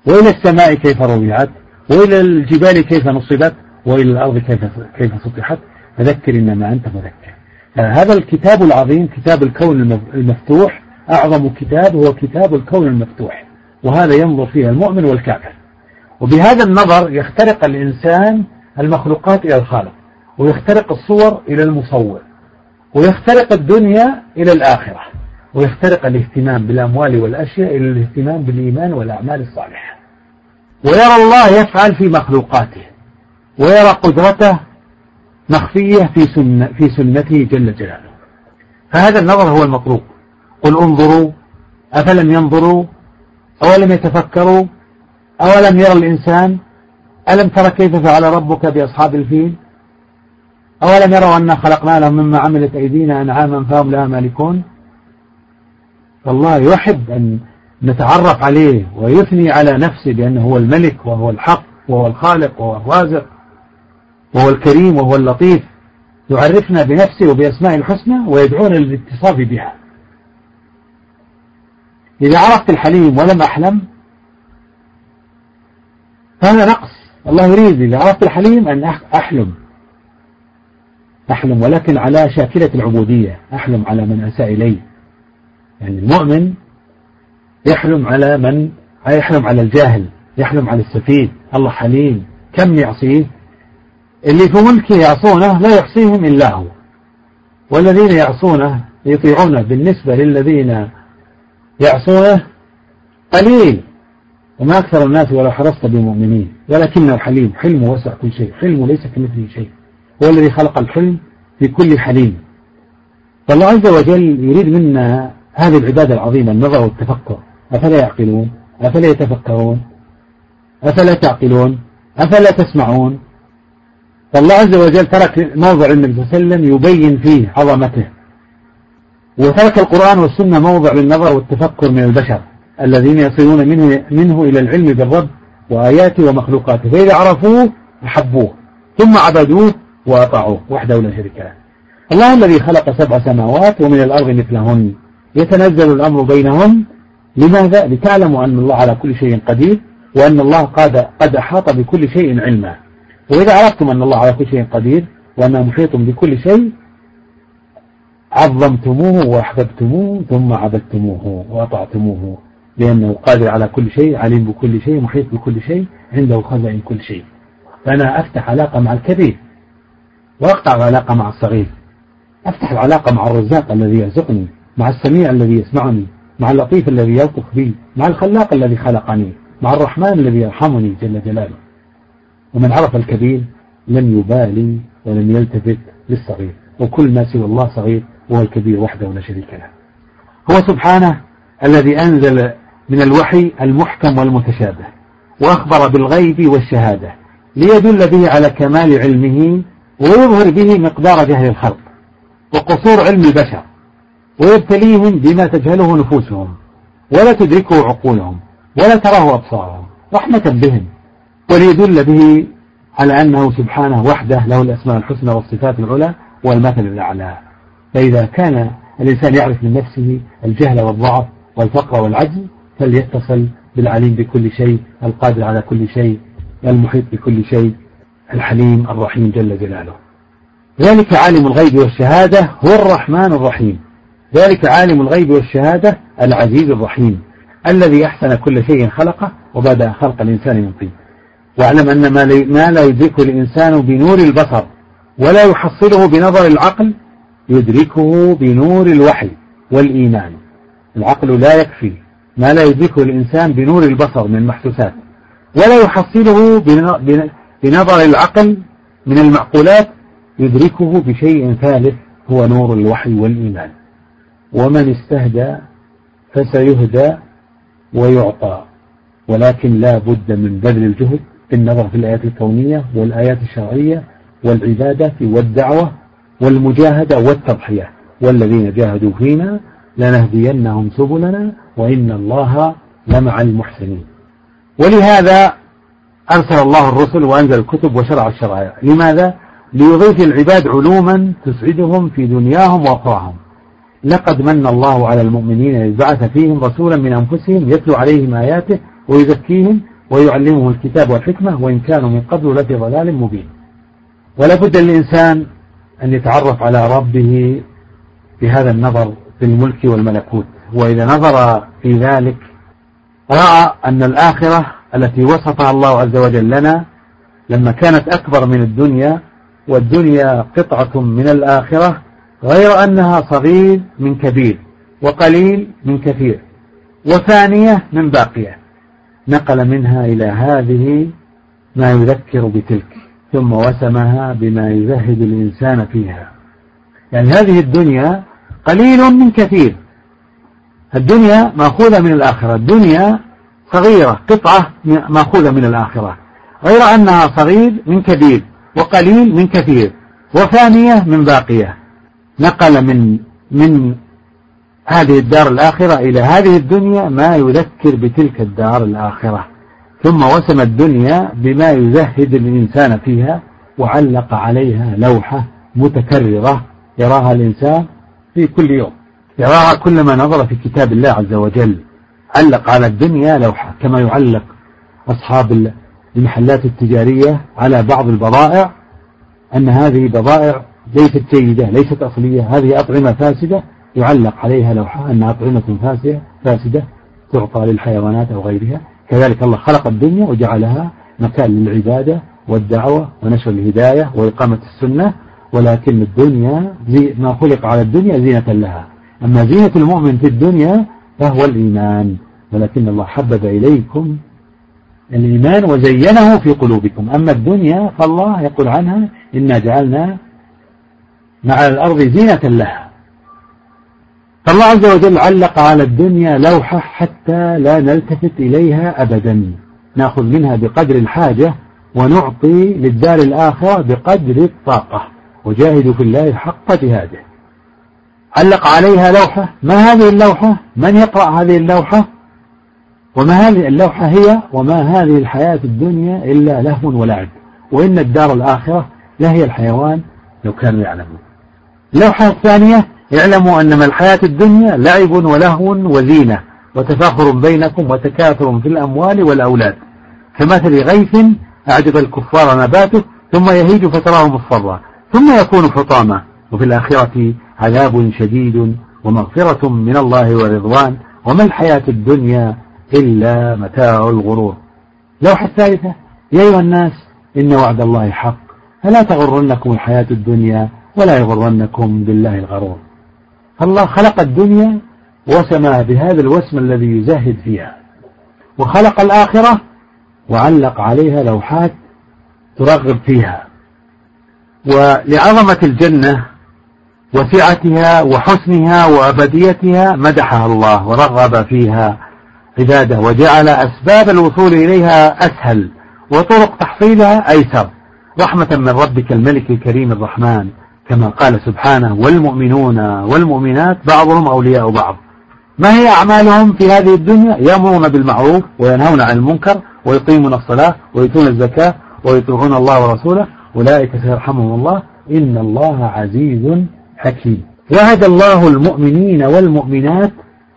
وإلى السماء كيف رفعت وإلى الجبال كيف نصبت؟ وإلى الأرض كيف كيف سطحت؟ فذكر إنما أنت مذكر. هذا الكتاب العظيم كتاب الكون المفتوح أعظم كتاب هو كتاب الكون المفتوح. وهذا ينظر فيه المؤمن والكافر. وبهذا النظر يخترق الإنسان المخلوقات إلى الخالق ويخترق الصور إلى المصور ويخترق الدنيا إلى الآخرة ويخترق الاهتمام بالأموال والأشياء إلى الاهتمام بالإيمان والأعمال الصالحة. ويرى الله يفعل في مخلوقاته ويرى قدرته مخفية في, سنة في سنته جل جلاله. فهذا النظر هو المطلوب. قل انظروا أفلم ينظروا؟ أولم يتفكروا؟ أولم يرى الإنسان؟ ألم ترى كيف فعل ربك بأصحاب الفيل؟ أولم يروا أنا خلقنا لهم مما عملت أيدينا أنعاما فهم لها مالكون؟ فالله يحب أن نتعرف عليه ويثني على نفسه بأنه هو الملك وهو الحق وهو الخالق وهو الرازق وهو الكريم وهو اللطيف. يعرفنا بنفسه وبأسماء الحسنى ويدعونا للاتصاف بها. إذا عرفت الحليم ولم أحلم هذا نقص. الله يريد إذا عرفت الحليم أن أحلم. أحلم ولكن على شاكلة العبودية. أحلم على من أساء إلي يعني المؤمن يحلم على من يحلم على الجاهل يحلم على السفيه. الله حليم. كم يعصيه؟ اللي في ملكه يعصونه لا يعصيهم إلا هو. والذين يعصونه يطيعونه بالنسبة للذين يعصونه قليل. وما أكثر الناس ولو حرصت بمؤمنين. ولكنه حليم حلمه وسع كل شيء. حلمه ليس كمثله شيء. هو الذي خلق الحلم في كل حليم. فالله عز وجل يريد منا هذه العبادة العظيمة النظر والتفكر. أفلا يعقلون؟ أفلا يتفكرون؟ أفلا تعقلون؟ أفلا تسمعون؟ فالله عز وجل ترك موضع النبي صلى الله عليه وسلم يبين فيه عظمته. وترك القرآن والسنة موضع للنظر والتفكر من البشر الذين يصلون منه, منه إلى العلم بالرب وآياته ومخلوقاته. فإذا عرفوه أحبوه ثم عبدوه وأطاعوه وحده لا شريك له. الله الذي خلق سبع سماوات ومن الأرض مثلهن. يتنزل الأمر بينهن لماذا؟ لتعلموا أن الله على كل شيء قدير وأن الله قد, قد أحاط بكل شيء علما. وإذا عرفتم أن الله على كل شيء قدير وأنه محيط بكل شيء عظمتموه وأحببتموه ثم عبدتموه وأطعتموه. لأنه قادر على كل شيء عليم بكل شيء محيط بكل شيء عنده خزائن كل شيء. فأنا أفتح علاقة مع الكبير وأقطع العلاقة مع الصغير. أفتح العلاقة مع الرزاق الذي يرزقني مع السميع الذي يسمعني مع اللطيف الذي يلطف بي مع الخلاق الذي خلقني مع الرحمن الذي يرحمني جل جلاله. ومن عرف الكبير لم يبالي ولم يلتفت للصغير. وكل ما سوى الله صغير وهو الكبير وحده لا شريك له. هو سبحانه الذي أنزل من الوحي المحكم والمتشابه وأخبر بالغيب والشهادة ليدل به على كمال علمه ويظهر به مقدار جهل الخلق وقصور علم البشر ويبتليهم بما تجهله نفوسهم ولا تدركه عقولهم ولا تراه أبصارهم رحمة بهم وليدل به على أنه سبحانه وحده له الأسماء الحسنى والصفات العلى والمثل الأعلى. فإذا كان الإنسان يعرف من نفسه الجهل والضعف والفقر والعجز فليتصل بالعليم بكل شيء القادر على كل شيء المحيط بكل شيء الحليم الرحيم جل جلاله. ذلك عالم الغيب والشهادة هو الرحمن الرحيم. ذلك عالم الغيب والشهادة العزيز الرحيم الذي أحسن كل شيء خلقه وبدأ خلق الإنسان من طين. واعلم أن ما لا يدركه الإنسان بنور البصر ولا يحصله بنظر العقل يدركه بنور الوحي والإيمان. العقل لا يكفي ما لا يدركه الإنسان بنور البصر من المحسوسات ولا يحصله بنظر العقل من المعقولات يدركه بشيء ثالث هو نور الوحي والإيمان. ومن استهدى فسيهدى ويعطى ولكن لا بد من بذل الجهد في النظر في الآيات الكونية والآيات الشرعية والعبادة والدعوة والمجاهدة والتضحية. والذين جاهدوا فينا لنهدينهم سبلنا وإن الله لمع المحسنين. ولهذا أرسل الله الرسل وأنزل الكتب وشرع الشرائع. لماذا؟ ليضيف العباد علوما تسعدهم في دنياهم وأخراهم. لقد من الله على المؤمنين إذ بعث فيهم رسولا من أنفسهم يتلو عليهم آياته ويزكيهم ويعلمهم الكتاب والحكمة وإن كانوا من قبل لفي ضلال مبين. ولا بد للإنسان أن يتعرف على ربه بهذا النظر في الملك والملكوت. وإذا نظر في ذلك رأى أن الآخرة التي وصفها الله عز وجل لنا لما كانت أكبر من الدنيا والدنيا قطعة من الآخرة غير أنها صغير من كبير وقليل من كثير وثانية من باقية. نقل منها إلى هذه ما يذكر بتلك. ثم وسمها بما يزهد الإنسان فيها. يعني هذه الدنيا قليل من كثير. الدنيا مأخوذة من الآخرة. الدنيا صغيرة قطعة مأخوذة من الآخرة. غير أنها صغير من كبير وقليل من كثير وثانية من باقية. نقل من من هذه الدار الآخرة إلى هذه الدنيا ما يذكر بتلك الدار الآخرة. ثم وسم الدنيا بما يزهد الإنسان فيها وعلق عليها لوحة متكررة يراها الإنسان في كل يوم. يراها كلما نظر في كتاب الله عز وجل. علق على الدنيا لوحة كما يعلق أصحاب المحلات التجارية على بعض البضائع أن هذه بضائع ليست جيدة ليست أصلية هذه أطعمة فاسدة يعلق عليها لوحة أنها أطعمة فاسدة فاسدة تعطى للحيوانات أو غيرها. كذلك الله خلق الدنيا وجعلها مكان للعبادة والدعوة ونشر الهداية وإقامة السنة ولكن الدنيا ما خلق على الدنيا زينة لها. أما زينة المؤمن في الدنيا فهو الإيمان. ولكن الله حبب إليكم الإيمان وزينه في قلوبكم. أما الدنيا فالله يقول عنها إنا جعلنا مع الأرض زينة لها. فالله عز وجل علق على الدنيا لوحة حتى لا نلتفت إليها أبدا. نأخذ منها بقدر الحاجة ونعطي للدار الآخرة بقدر الطاقة. وجاهدوا في الله حق جهاده. علق عليها لوحة. ما هذه اللوحة؟ من يقرأ هذه اللوحة؟ وما هذه اللوحة هي؟ وما هذه الحياة الدنيا إلا لهو ولعب. وإن الدار الآخرة لهي الحيوان لو كانوا يعلمون. اللوحة الثانية اعلموا أنما الحياة الدنيا لعب ولهو وزينة وتفاخر بينكم وتكاثر في الأموال والأولاد. كمثل غيث أعجب الكفار نباته ثم يهيج فتراه مصفرا ثم يكون حطاما. وفي الآخرة عذاب شديد ومغفرة من الله ورضوان. وما الحياة الدنيا إلا متاع الغرور. لوحة الثالثة يا أيها الناس إن وعد الله حق. فلا تغرنكم الحياة الدنيا ولا يغرنكم بالله الغرور. الله خلق الدنيا وسمى بهذا الوسم الذي يزهد فيها. وخلق الآخرة وعلق عليها لوحات ترغب فيها. ولعظمة الجنة وسعتها وحسنها وأبديتها مدحها الله ورغب فيها عباده وجعل أسباب الوصول إليها أسهل وطرق تحصيلها أيسر. رحمة من ربك الملك الكريم الرحمن. كما قال سبحانه والمؤمنون والمؤمنات بعضهم أولياء بعض. ما هي أعمالهم في هذه الدنيا؟ يأمرون بالمعروف وينهون عن المنكر ويقيمون الصلاة ويؤتون الزكاة ويطيعون الله ورسوله. أولئك سيرحمهم الله. إن الله عزيز حكيم. وعد الله المؤمنين والمؤمنات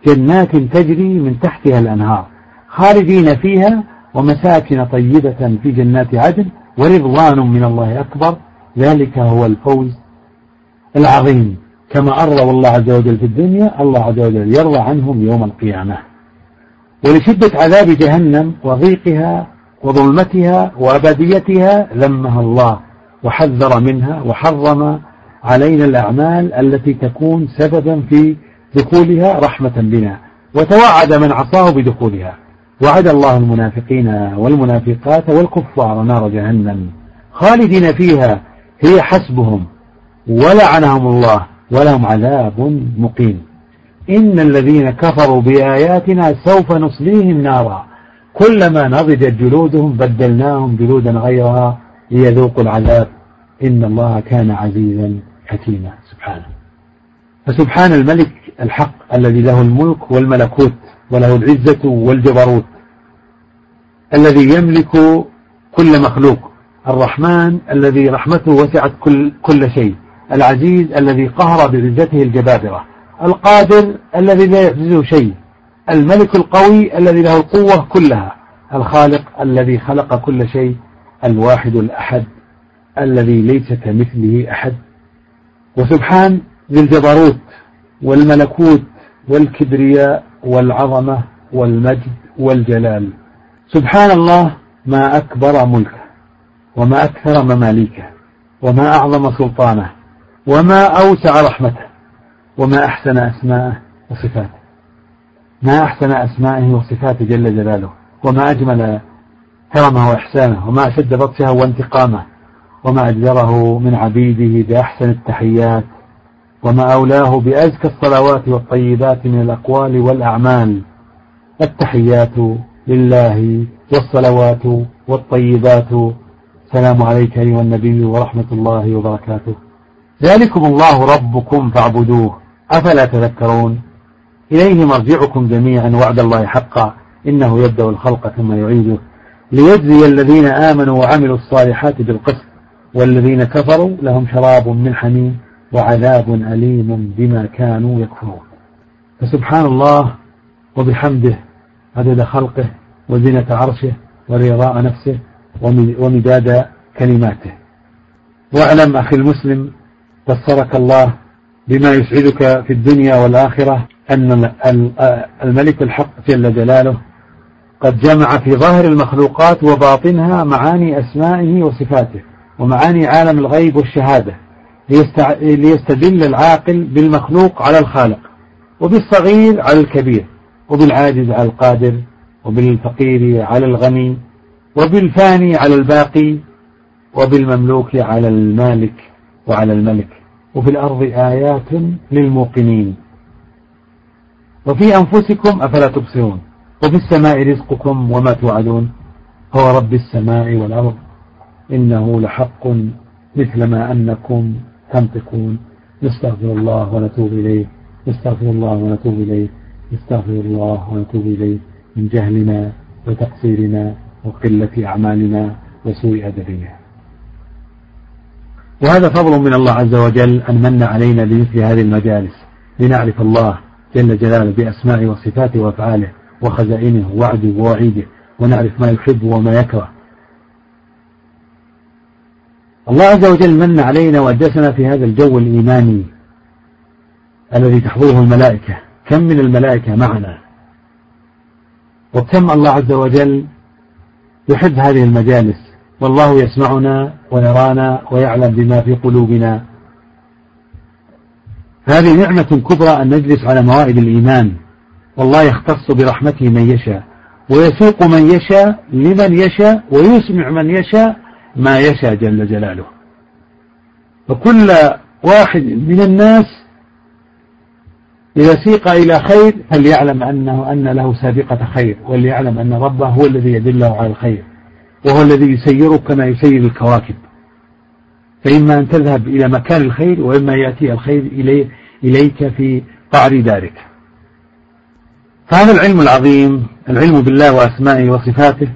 جنات تجري من تحتها الأنهار خالدين فيها ومساكن طيبة في جنات عدن ورضوان من الله أكبر. ذلك هو الفوز العظيم. كما أرضى الله عز وجل في الدنيا الله عز وجل يرضى عنهم يوم القيامة. ولشدة عذاب جهنم وضيقها وظلمتها وأبديتها ذمها الله وحذر منها وحرم علينا الأعمال التي تكون سببا في دخولها رحمة بنا. وتوعد من عصاه بدخولها. وعد الله المنافقين والمنافقات والكفار نار جهنم. خالدين فيها هي حسبهم. ولعنهم الله ولهم عذاب مقيم. إن الذين كفروا بآياتنا سوف نصليهم نارا. كلما نضجت جلودهم بدلناهم جلودا غيرها ليذوقوا العذاب. إن الله كان عزيزا حكيما. سبحانه. فسبحان الملك الحق الذي له الملك والملكوت وله العزة والجبروت. الذي يملك كل مخلوق. الرحمن الذي رحمته وسعت كل, كل شيء. العزيز الذي قهر بعزته الجبابرة القادر الذي لا يعجزه شيء الملك القوي الذي له القوة كلها الخالق الذي خلق كل شيء الواحد الأحد الذي ليس كمثله أحد. وسبحان ذي الجبروت والملكوت والكبرياء والعظمة والمجد والجلال. سبحان الله ما أكبر ملكه وما أكثر مماليكه وما أعظم سلطانه. وما أوسع رحمته وما أحسن أسماءه وصفاته. ما أحسن أسمائه وصفاته جل جلاله. وما أجمل كرمه وإحسانه. وما أشد بطشه وانتقامه. وما أجدره من عبيده بأحسن التحيات. وما أولاه بأزكى الصلوات والطيبات من الأقوال والأعمال. التحيات لله والصلوات والطيبات. السلام عليك أيها النبي ورحمة الله وبركاته. ذلكم الله ربكم فاعبدوه. أفلا تذكرون؟ إليه مرجعكم جميعا وعد الله حقا. إنه يبدأ الخلق ثم يعيده. ليجزي الذين آمنوا وعملوا الصالحات بالقسط. والذين كفروا لهم شراب من حميم وعذاب أليم بما كانوا يكفرون. فسبحان الله وبحمده عدد خلقه وزنة عرشه ورضاء نفسه ومداد كلماته. واعلم أخي المسلم بصرك الله بما يسعدك في الدنيا والآخرة أن الملك الحق جل جلاله قد جمع في ظاهر المخلوقات وباطنها معاني أسمائه وصفاته ومعاني عالم الغيب والشهادة ليستدل العاقل بالمخلوق على الخالق وبالصغير على الكبير وبالعاجز على القادر وبالفقير على الغني وبالفاني على الباقي وبالمملوك على المالك وعلى الملك. وفي الأرض آيات للموقنين. وفي أنفسكم أفلا تبصرون. وفي السماء رزقكم وما توعدون. هو رب السماء والأرض. إنه لحق مثل ما أنكم تنطقون. نستغفر الله ونتوب إليه. نستغفر الله ونتوب إليه. نستغفر الله ونتوب إليه. من جهلنا وتقصيرنا وقلة أعمالنا وسوء أدبنا. وهذا فضل من الله عز وجل أن من علينا بمثل هذه المجالس لنعرف الله جل جلاله بأسمائه وصفاته وأفعاله وخزائنه ووعده ووعيده ونعرف ما يحب وما يكره. الله عز وجل من علينا وأجلسنا في هذا الجو الإيماني الذي تحضره الملائكة. كم من الملائكة معنا؟ وكم الله عز وجل يحب هذه المجالس؟ والله يسمعنا ويرانا ويعلم بما في قلوبنا. هذه نعمة كبرى أن نجلس على موائد الإيمان. والله يختص برحمته من يشاء ويسوق من يشاء لمن يشاء ويسمع من يشاء ما يشاء جل جلاله. فكل واحد من الناس إذا سيق إلى خير فليعلم أنه أن له سابقة خير وليعلم أن ربه هو الذي يدله على الخير. وهو الذي يسيرك كما يسير الكواكب. فإما أن تذهب إلى مكان الخير وإما يأتي الخير إلي إليك في قعر دارك. فهذا العلم العظيم العلم بالله وأسمائه وصفاته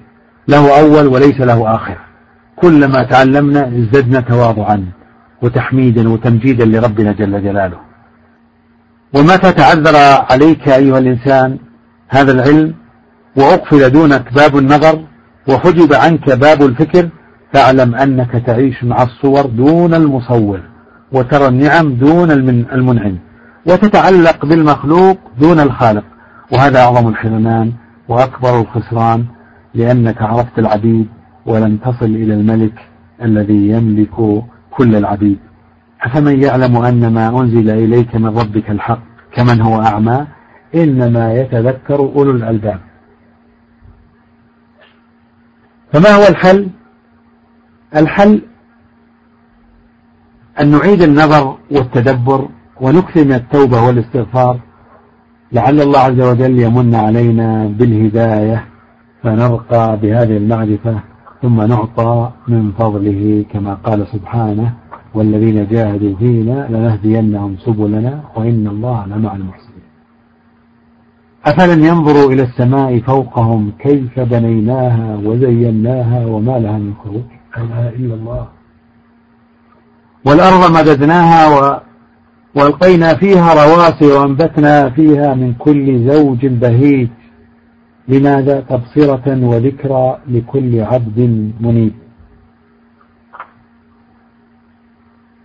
له أول وليس له آخر. كلما تعلمنا ازددنا تواضعا وتحميدا وتمجيدا لربنا جل جلاله. ومتى تعذر عليك أيها الإنسان هذا العلم وأقفل دونك باب النظر وحجب عنك باب الفكر فاعلم أنك تعيش مع الصور دون المصور وترى النعم دون المنعم وتتعلق بالمخلوق دون الخالق. وهذا أعظم الحرمان وأكبر الخسران لأنك عرفت العبيد ولم تصل إلى الملك الذي يملك كل العبيد. أفمن يعلم أن ما أنزل إليك من ربك الحق كمن هو أعمى؟ إنما يتذكر أولو الألباب. فما هو الحل؟ الحل أن نعيد النظر والتدبر ونكثر من التوبة والاستغفار. لعل الله عز وجل يمن علينا بالهداية فنرقى بهذه المعرفة ثم نعطى من فضله كما قال سبحانه والذين جاهدوا فينا لنهدينهم سبلنا وإن الله لمع المحسنين. أفلم ينظروا إلى السماء فوقهم كيف بنيناها وزيناها وما لها من خروج لا إله إلا الله. والأرض مددناها و... وألقينا فيها رواسي وأنبتنا فيها من كل زوج بهيج. لماذا؟ تبصرة وذكرى لكل عبد منيب.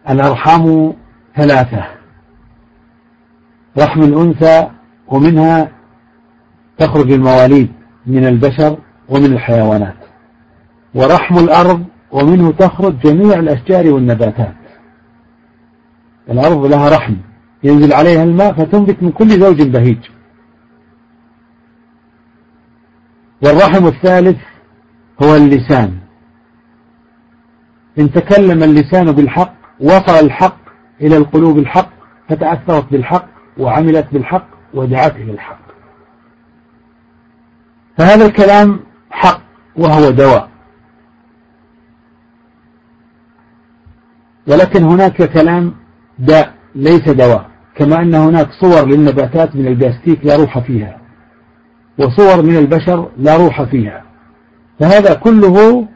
الأرحام ثلاثة. رحم الأنثى ومنها تخرج المواليد من البشر ومن الحيوانات. ورحم الأرض ومنه تخرج جميع الأشجار والنباتات. الأرض لها رحم. ينزل عليها الماء فتنبت من كل زوج بهيج. والرحم الثالث هو اللسان. إن تكلم اللسان بالحق وصل الحق إلى القلوب الحق فتأثرت بالحق وعملت بالحق ودعت إلى الحق. فهذا الكلام حق وهو دواء. ولكن هناك كلام داء ليس دواء. كما أن هناك صور للنباتات من البلاستيك لا روح فيها. وصور من البشر لا روح فيها. فهذا كله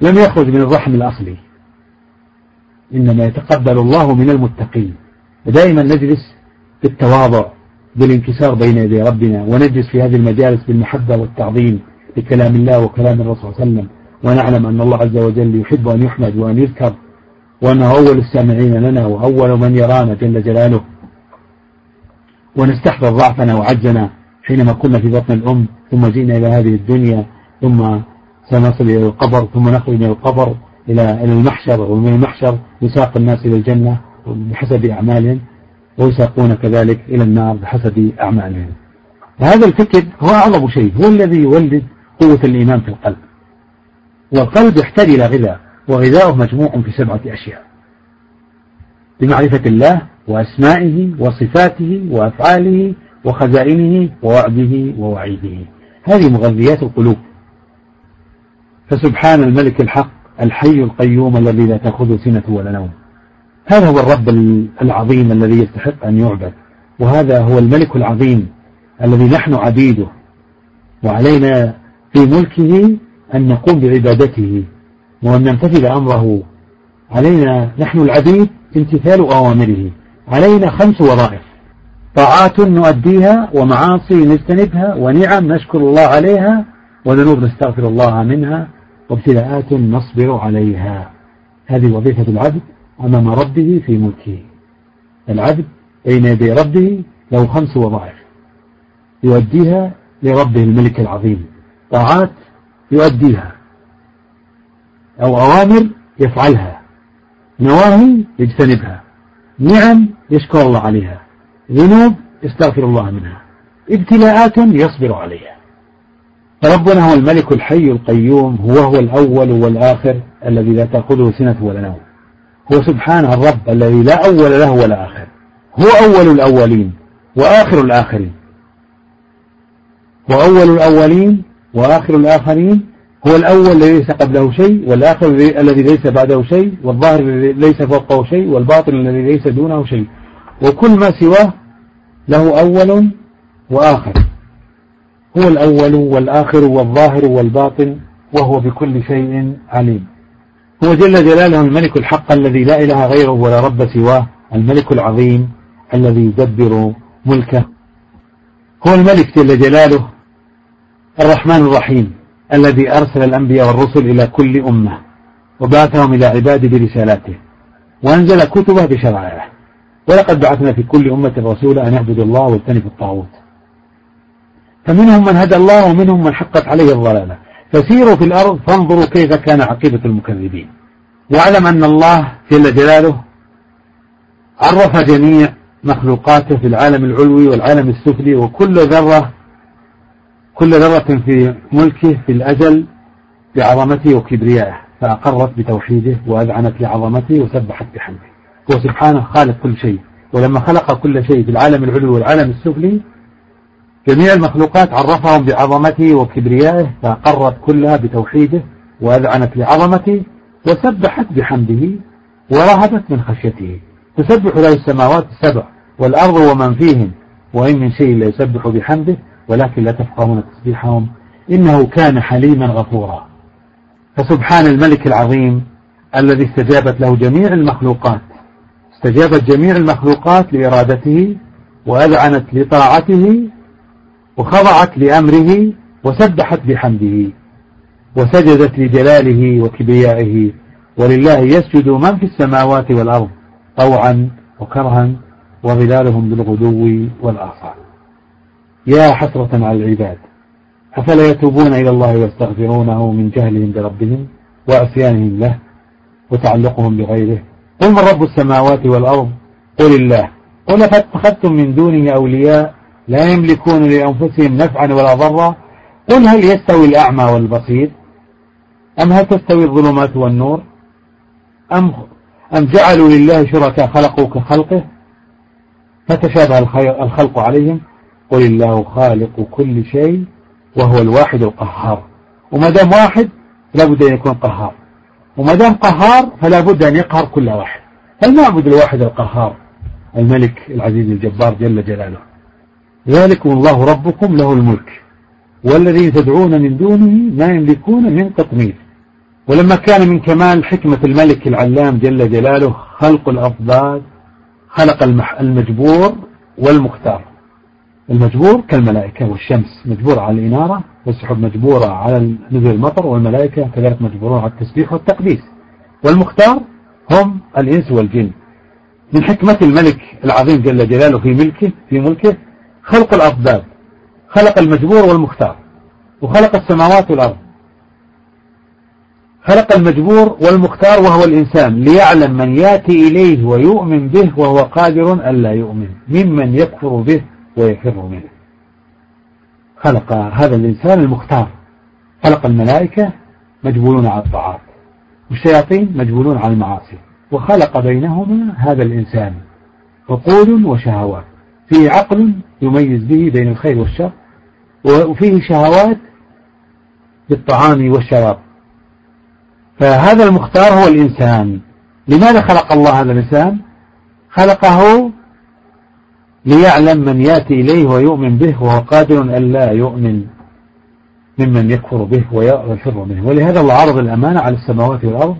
لم يخرج من الرحم الأصلي. إنما يتقبل الله من المتقين. ودائما نجلس بالتواضع بالانكسار بين يدي ربنا ونجلس في هذه المجالس بالمحبة والتعظيم لكلام الله وكلام الرسول صلى الله عليه وسلم. ونعلم أن الله عز وجل يحب أن يحمد وأن يذكر وأنه أول السامعين لنا وأول من يرانا جل جلاله. ونستحضر ضعفنا وعجزنا حينما كنا في بطن الأم ثم جئنا إلى هذه الدنيا ثم سنصل إلى القبر ثم نخرج من القبر إلى إلى المحشر ومن المحشر يساق الناس إلى الجنة بحسب أعمالهم. ويساقون كذلك إلى النار بحسب أعمالهم. هذا الفكر هو أعظم شيء هو الذي يولد قوة الإيمان في القلب. والقلب يحتاج إلى غذاء وغذاؤه مجموع في سبعة أشياء. بمعرفة الله وأسمائه وصفاته وأفعاله وخزائنه ووعده ووعيده. هذه مغذيات القلوب. فسبحان الملك الحق الحي القيوم الذي لا تأخذه سنة ولا نوم. هذا هو الرب العظيم الذي يستحق أن يعبد وهذا هو الملك العظيم الذي نحن عبيده وعلينا في ملكه أن نقوم بعبادته وأن نمتثل أمره. علينا نحن العبيد امتثال أوامره علينا خمس وظائف. طاعات نؤديها ومعاصي نجتنبها ونعم نشكر الله عليها وذنوب نستغفر الله منها وابتلاءات نصبر عليها. هذه وظيفة العبد. أمام ربه في ملكه. العبد بين يدي ربه له خمس وظائف. يؤديها لربه الملك العظيم. طاعات يؤديها. أو أوامر يفعلها. نواهي يجتنبها. نعم يشكر الله عليها. ذنوب يستغفر الله منها. ابتلاءات يصبر عليها. فربنا هو الملك الحي القيوم. هو هو الأول والآخر الذي لا تأخذه سنة ولا نوم. هو سبحانه الرب الذي لا أول له ولا آخر. هو أول الأولين وآخر الآخرين. وأول الأولين وآخر الآخرين هو الأول الذي ليس قبله شيء والآخر الذي ليس بعده شيء والظاهر الذي ليس فوقه شيء والباطن الذي ليس دونه شيء. وكل ما سواه له أول وآخر. هو الأول والآخر والظاهر والباطن وهو بكل شيء عليم. هو جل جلاله الملك الحق الذي لا إله غيره ولا رب سواه الملك العظيم الذي يدبر ملكه. هو الملك جل جلاله الرحمن الرحيم الذي أرسل الأنبياء والرسل إلى كل أمة وبعثهم إلى عباده برسالاته وأنزل كتبه بشرائعه. ولقد بعثنا في كل أمة رسولا أن يعبدوا الله واجتنبوا الطاغوت. فمنهم من هدى الله ومنهم من حقت عليه الضلالة. فسيروا في الأرض فانظروا كيف كان عقيبة المكذبين. واعلم أن الله جل جلاله عرف جميع مخلوقاته في العالم العلوي والعالم السفلي وكل ذرة كل ذرة في ملكه في الأجل بعظمته وكبريائه. فأقرت بتوحيده وأذعنت لعظمته وسبحت بحمده. هو سبحانه خالق كل شيء ولما خلق كل شيء في العالم العلوي والعالم السفلي جميع المخلوقات عرفهم بعظمته وكبريائه فأقرت كلها بتوحيده وأذعنت لعظمته وسبحت بحمده ورهبت من خشيته. تسبح له السماوات السبع والأرض ومن فيهم وإن من شيء لا يسبح بحمده ولكن لا تفقهون تسبيحهم إنه كان حليما غفورا. فسبحان الملك العظيم الذي استجابت له جميع المخلوقات استجابت جميع المخلوقات لإرادته وأذعنت لطاعته وخضعت لأمره وسبحت بحمده وسجدت لجلاله وكبريائه ولله يسجد من في السماوات والأرض طوعا وكرها وظلالهم بالغدو والآصال. يا حسرة على العباد أفلا يتوبون إلى الله ويستغفرونه من جهلهم بربهم وعصيانهم له وتعلقهم بغيره؟ قل من رب السماوات والأرض؟ قل الله. قل فاتخذتم من دونه أولياء؟ لا يملكون لأنفسهم نفعا ولا ضرا. قل هل يستوي الأعمى والبصير؟ أم هل تستوي الظلمات والنور؟ أم, أم جعلوا لله شركاء خلقوا كخلقه؟ فتشابه الخلق عليهم. قل الله خالق كل شيء وهو الواحد القهار. وما دام واحد لا بد أن يكون قهار. وما دام قهار فلا بد أن يقهر كل واحد. فلنعبد الواحد القهار؟ الملك العزيز الجبار جل جلاله. ذلكم الله ربكم له الملك. والذين تدعون من دونه ما يملكون من قطمير ولما كان من كمال حكمة الملك العلام جل جلاله خلق الأضداد خلق المجبور والمختار. المجبور كالملائكة والشمس مجبورة على الإنارة والسحب مجبورة على نزول المطر والملائكة كذلك مجبورون على التسبيح والتقديس. والمختار هم الإنس والجن. من حكمة الملك العظيم جل جلاله في ملكه في ملكه خلق الأضداد خلق المجبور والمختار وخلق السماوات والأرض. خلق المجبور والمختار وهو الإنسان ليعلم من يأتي إليه ويؤمن به وهو قادر ألا يؤمن ممن يكفر به ويفر منه. خلق هذا الإنسان المختار. خلق الملائكة مجبولون على الطاعات والشياطين مجبولون على المعاصي. وخلق بينهما هذا الإنسان عقول وشهوات فيه عقل يميز به بين الخير والشر وفيه شهوات بالطعام والشراب. فهذا المختار هو الإنسان. لماذا خلق الله هذا الإنسان؟ خلقه ليعلم من يأتي إليه ويؤمن به وهو قادر أن لا يؤمن ممن يكفر به ويفر منه ولهذا الله عرض الأمانة على السماوات والأرض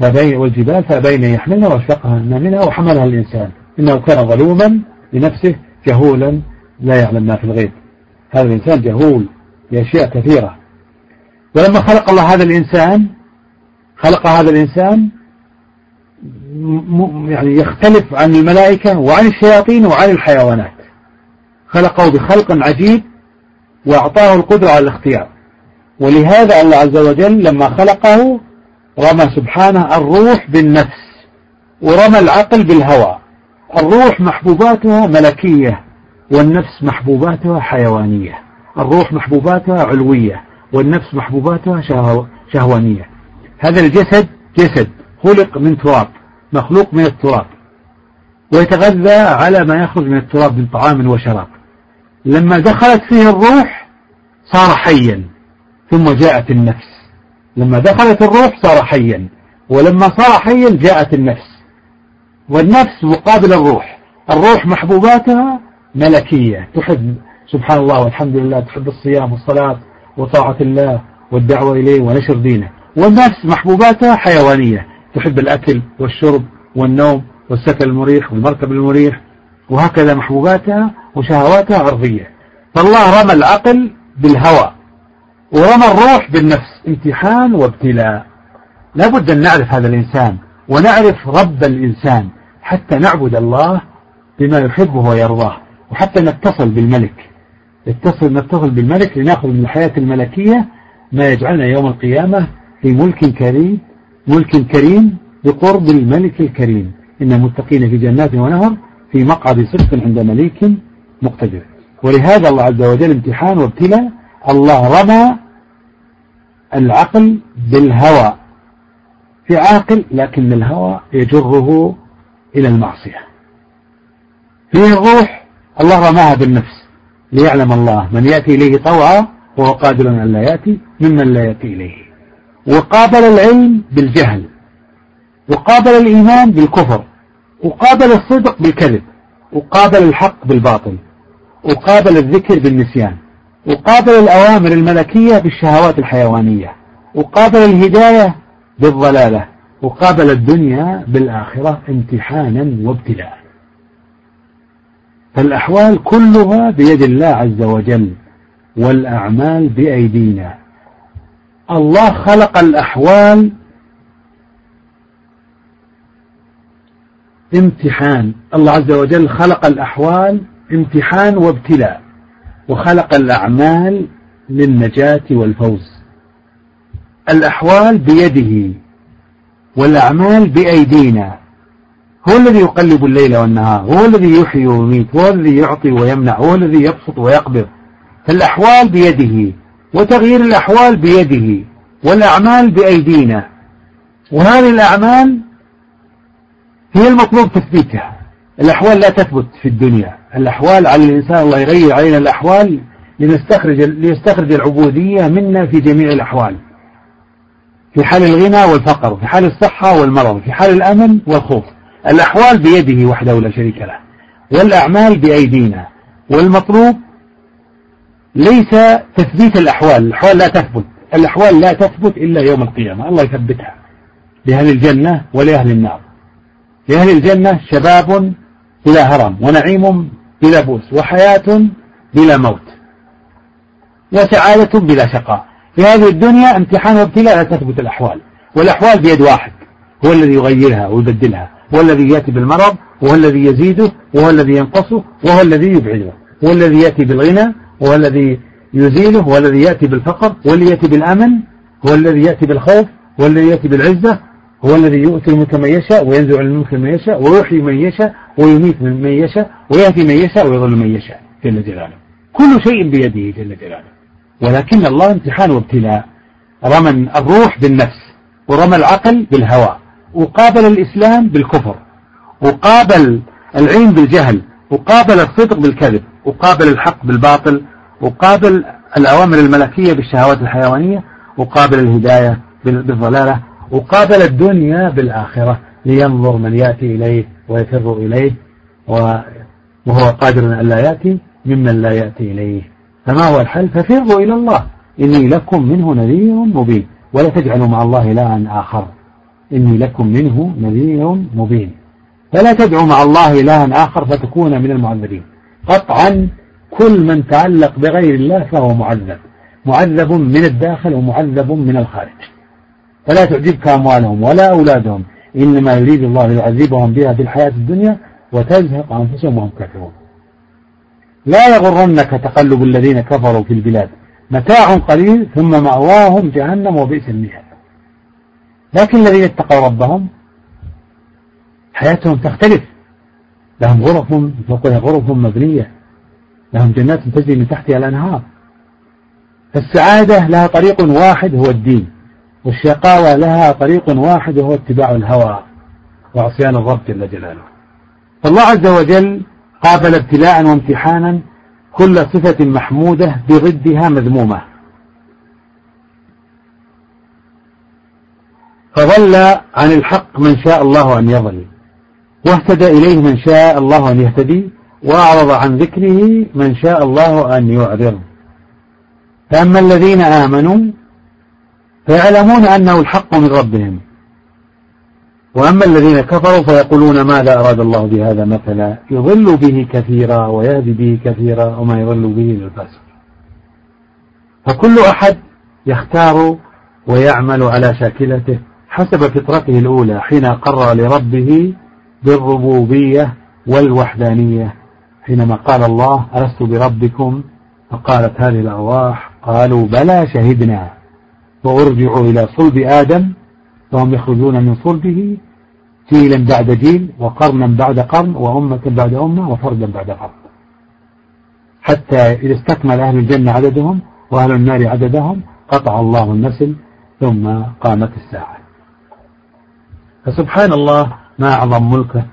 فبين والجبال فأبين يحملنا واشفقها منها وحملها الإنسان. إنه كان ظلوما لنفسه جهولا لا يعلم ما في الغيب. هذا الإنسان جهول بأشياء كثيرة. ولما خلق الله هذا الإنسان خلق هذا الإنسان يعني يختلف عن الملائكة وعن الشياطين وعن الحيوانات. خلقه بخلق عجيب وأعطاه القدرة على الاختيار. ولهذا الله عز وجل لما خلقه رمى سبحانه الروح بالنفس ورمى العقل بالهوى. الروح محبوباتها ملكية والنفس محبوباتها حيوانية. الروح محبوباتها علوية والنفس محبوباتها شهوانية. هذا الجسد جسد خلق من تراب مخلوق من التراب. ويتغذى على ما يخرج من التراب من طعام وشراب. لما دخلت فيه الروح صار حيا ثم جاءت النفس. لما دخلت الروح صار حيا ولما صار حيا جاءت النفس. والنفس مقابل الروح. الروح محبوباتها ملكية. تحب سبحان الله والحمد لله تحب الصيام والصلاة وطاعة الله والدعوة إليه ونشر دينه. والنفس محبوباتها حيوانية. تحب الأكل والشرب والنوم والسكن المريح والمركب المريح وهكذا محبوباتها وشهواتها عرضية. فالله رمى العقل بالهوى. ورمى الروح بالنفس. امتحان وابتلاء. لابد أن نعرف هذا الإنسان ونعرف رب الإنسان. حتى نعبد الله بما يحبه ويرضاه. وحتى نتصل بالملك. نتصل نتصل بالملك لنأخذ من الحياة الملكية ما يجعلنا يوم القيامة في ملك كريم ملك كريم بقرب الملك الكريم. إن المتقين في جنات ونهر في مقعد صدق عند مليك مقتدر. ولهذا الله عز وجل امتحان وابتلاء. الله رمى العقل بالهوى. في عاقل لكن الهوى يجره إلى المعصية. فيه الروح الله رماها بالنفس ليعلم الله من يأتي إليه طوعا وهو قادر أن لا يأتي ممن لا يأتي إليه. وقابل العلم بالجهل وقابل الإيمان بالكفر وقابل الصدق بالكذب وقابل الحق بالباطل وقابل الذكر بالنسيان وقابل الأوامر الملكية بالشهوات الحيوانية وقابل الهداية بالضلالة. وقابل الدنيا بالآخرة امتحانا وابتلاء. فالأحوال كلها بيد الله عز وجل والأعمال بأيدينا. الله خلق الأحوال امتحان. الله عز وجل خلق الأحوال امتحان وابتلاء. وخلق الأعمال للنجاة والفوز. الأحوال بيده. والأعمال بأيدينا. هو الذي يقلب الليل والنهار هو الذي يحيي ويميت هو الذي يعطي ويمنع هو الذي يبسط ويقبض. فالأحوال بيده وتغيير الأحوال بيده والأعمال بأيدينا. وهذه الأعمال هي المطلوب تثبيتها. الأحوال لا تثبت في الدنيا. الأحوال على الإنسان الله يغير علينا الأحوال لنستخرج, ليستخرج العبودية منا في جميع الأحوال. في حال الغنى والفقر في حال الصحة والمرض في حال الأمن والخوف. الأحوال بيده وحده لا شريك له والأعمال بأيدينا والمطلوب ليس تثبيت الأحوال الأحوال لا تثبت الأحوال لا تثبت إلا يوم القيامة. الله يثبتها لأهل الجنة ولأهل النار. لأهل الجنة شباب بلا هرم ونعيم بلا بؤس وحياة بلا موت وسعادة بلا شقاء. في هذه الدنيا امتحان وابتلاء لا تثبت الأحوال والأحوال بيد واحد هو الذي يغيرها ويبدلها هو الذي يأتي بالمرض وهو الذي يزيده وهو الذي ينقصه وهو الذي يبعده هو الذي يأتي بالغنى وهو الذي يزيله هو الذي يأتي بالفقر هو الذي يأتي بالأمن هو الذي يأتي بالخوف هو الذي يأتي بالعزة هو الذي يؤتي الملك من يشاء وينزع الملك من يشاء ويحيي من يشاء ويميت من يشاء ويهدي من يشاء ويضل من يشاء جل جلاله. كل شيء بيده جل جلاله. ولكن الله امتحان وابتلاء. رمى الروح بالنفس ورمى العقل بالهوى وقابل الإسلام بالكفر وقابل العلم بالجهل وقابل الصدق بالكذب وقابل الحق بالباطل وقابل الأوامر الملكية بالشهوات الحيوانية وقابل الهداية بالضلالة وقابل الدنيا بالآخرة لينظر من يأتي إليه ويفر إليه وهو قادر أن لا يأتي ممن لا يأتي إليه. فما هو الحل؟ ففروا إلى الله. إني لكم منه نذير مبين. ولا تجعلوا مع الله إلها آخر. إني لكم منه نذير مبين. فلا تدعوا مع الله إلها آخر فتكون من المعذبين. قطعا كل من تعلق بغير الله فهو معذب. معذب من الداخل ومعذب من الخارج. فلا تعجبك أموالهم ولا أولادهم. إنما يريد الله ليعذبهم بها في الحياة الدنيا وتزهق أنفسهم وهم كافرون. لا يغرنك تقلب الذين كفروا في البلاد. متاع قليل ثم مأواهم جهنم وبئس المهاد. لكن الذين اتقوا ربهم حياتهم تختلف. لهم غرف فوقها غرف مبنية. لهم جنات تجري من تحتها الأنهار. فالسعادة لها طريق واحد هو الدين والشقاوة لها طريق واحد وهو اتباع الهوى وعصيان الرب جل جلاله. فالله عز وجل قابل ابتلاء وامتحانا كل صفة محمودة بضدها مذمومة. فضل عن الحق من شاء الله أن يضل واهتدى إليه من شاء الله أن يهتدي وأعرض عن ذكره من شاء الله أن يعرض. فأما الذين آمنوا فيعلمون أنه الحق من ربهم. وأما الذين كفروا فيقولون ماذا أراد الله بهذا مثلا؟ يضل به كثيرا ويهدي به كثيرا وما يضل به للفاسق فكل أحد يختار ويعمل على شاكلته حسب فطرته الأولى حين قرر لربه بالربوبية والوحدانية حينما قال الله ألست بربكم؟ فقالت هذه الأرواح قالوا بلى شهدنا. وأرجعوا إلى صلب آدم فهم يخرجون من صلبه جيلا بعد جيل وقرنا بعد قرن وأمة بعد أمة وفردا بعد فرد. حتى إذا استكمل أهل الجنة عددهم وأهل النار عددهم قطع الله النسل ثم قامت الساعة. فسبحان الله ما أعظم ملكه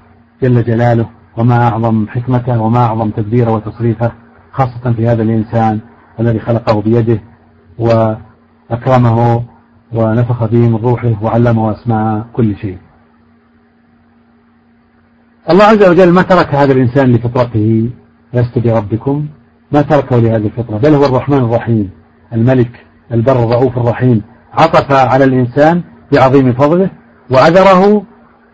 جل جلاله وما أعظم حكمته وما أعظم تدبيره وتصريفه خاصة في هذا الإنسان الذي خلقه بيده وأكرمه ونفخ به من روحه وعلمه أسماء كل شيء. الله عز وجل ما ترك هذا الإنسان لفطرته لست بربكم ما تركه لهذه الفطرة. بل هو الرحمن الرحيم الملك البر الرؤوف الرحيم. عطف على الإنسان بعظيم فضله وعذره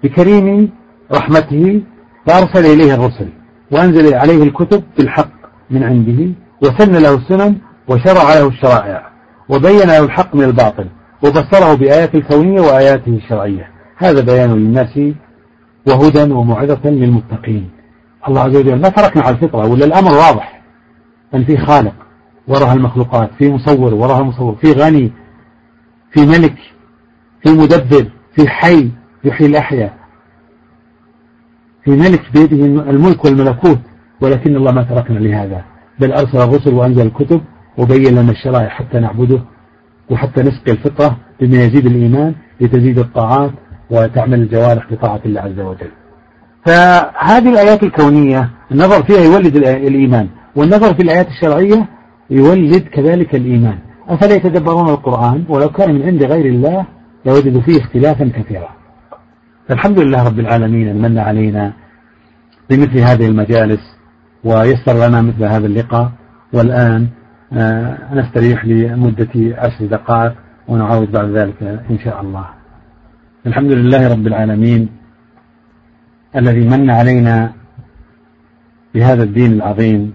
بكريم رحمته فأرسل إليه الرسل وأنزل عليه الكتب بالحق من عنده وسن له السنن وشرع له الشرائع وبين له الحق من الباطل وبصره بآياته الكونية وآياته الشرعية. هذا بيان للناس وهدى وموعظة للمتقين. الله عز وجل ما تركنا على الفطرة ولا الأمر واضح. أن في خالق وراها المخلوقات في مصور وراها مصور في غني في ملك في مدبر في حي يحيي الأحياء. في ملك بيده الملك والملكوت ولكن الله ما تركنا لهذا. بل أرسل الرسل وأنزل الكتب وبين لنا الشرائع حتى نعبده وحتى نسقي الفطرة بما يزيد الإيمان لتزيد الطاعات وتعمل الجوارح بطاعة الله عز وجل. فهذه الآيات الكونية النظر فيها يولد الإيمان والنظر في الآيات الشرعية يولد كذلك الإيمان. أفلا يتدبرون القرآن؟ ولو كان من عند غير الله لوجدوا فيه اختلافا كثيرا. فالحمد لله رب العالمين من علينا بمثل هذه المجالس ويسر لنا مثل هذا اللقاء. والآن آه، نستريح لمدة عشر دقائق ونعود بعد ذلك إن شاء الله. الحمد لله رب العالمين الذي من علينا بهذا الدين العظيم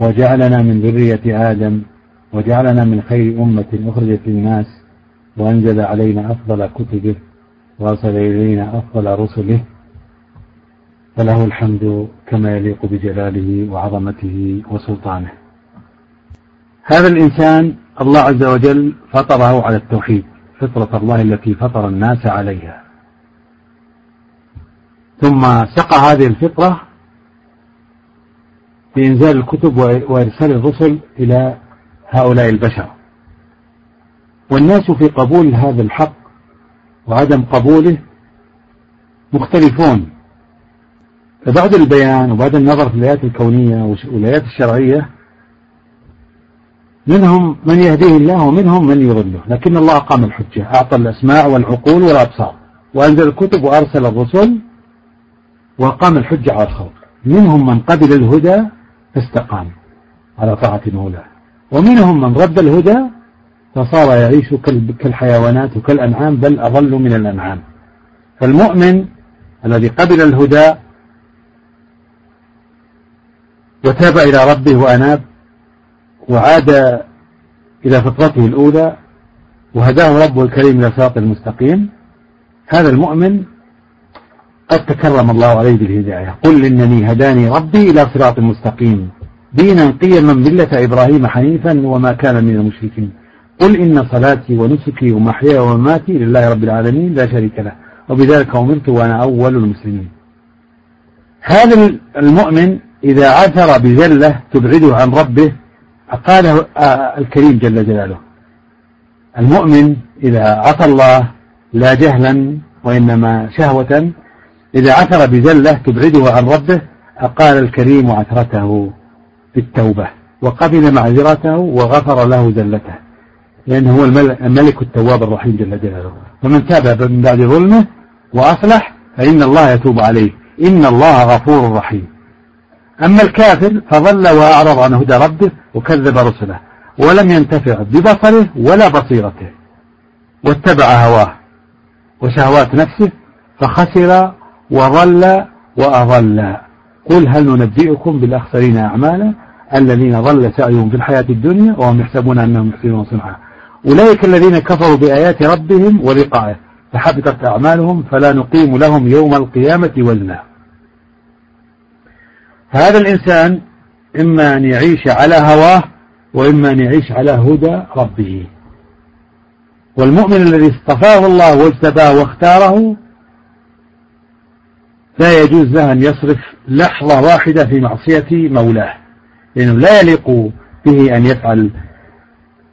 وجعلنا من ذرية آدم وجعلنا من خير أمة أخرجت للناس وأنزل علينا أفضل كتبه وأرسل إلينا أفضل رسله فله الحمد كما يليق بجلاله وعظمته وسلطانه. هذا الإنسان الله عز وجل فطره على التوحيد. فطرة الله التي فطر الناس عليها. ثم سقى هذه الفطرة بإنزال الكتب وإرسال الرسل إلى هؤلاء البشر. والناس في قبول هذا الحق وعدم قبوله مختلفون. فبعد البيان وبعد النظر في الآيات الكونية والآيات الشرعية منهم من يهديه الله ومنهم من يضله. لكن الله أقام الحجة أعطى الأسماع والعقول والأبصار وأنزل الكتب وأرسل الرسل وأقام الحجة على الخلق. منهم من قبل الهدى فاستقام على طاعة مولاه. ومنهم من رد الهدى فصار يعيش كالحيوانات وكالأنعام بل أضل من الأنعام. فالمؤمن الذي قبل الهدى وتاب إلى ربه وأناب وعاد إلى فطرته الأولى وهداه ربه الكريم إلى صراط المستقيم. هذا المؤمن قد تكرم الله عليه بالهداية. قل إنني هداني ربي إلى صراط مستقيم دينا قيما ملة إبراهيم حنيفا وما كان من المشركين. قل إن صلاتي ونسكي ومحياي ومماتي لله رب العالمين لا شريك له. وبذلك أمرت وأنا أول المسلمين. هذا المؤمن إذا عثر بذلة تبعده عن ربه قاله الكريم جل جلاله المؤمن إذا عصى الله لا جهلا وإنما شهوة إذا عثر بزلة تبعده عن ربه أقال الكريم عثرته بالتوبة وقبل معذرته وغفر له زلته لأنه هو الملك التواب الرحيم جل جلاله. فمن تاب من بعد ظلمه وأصلح فإن الله يتوب عليه. إن الله غفور رحيم. أما الكافر فظل وأعرض عن هدى ربه وكذب رسله ولم ينتفع ببصره ولا بصيرته واتبع هواه وشهوات نفسه فخسر وضل وأضل قل هل ننبئكم بالأخسرين أعمالا الذين ضل سعيهم في الحياة الدنيا وهم يحسبون أنهم يحسنون صنعا. أولئك الذين كفروا بآيات ربهم ولقائه. فحبطت أعمالهم فلا نقيم لهم يوم القيامة وزنا هذا الإنسان إما أن يعيش على هواه وإما أن يعيش على هدى ربه. والمؤمن الذي اصطفاه الله واجتباه واختاره لا يجوز له أن يصرف لحظة واحدة في معصية مولاه لأنه لا يليق به أن يفعل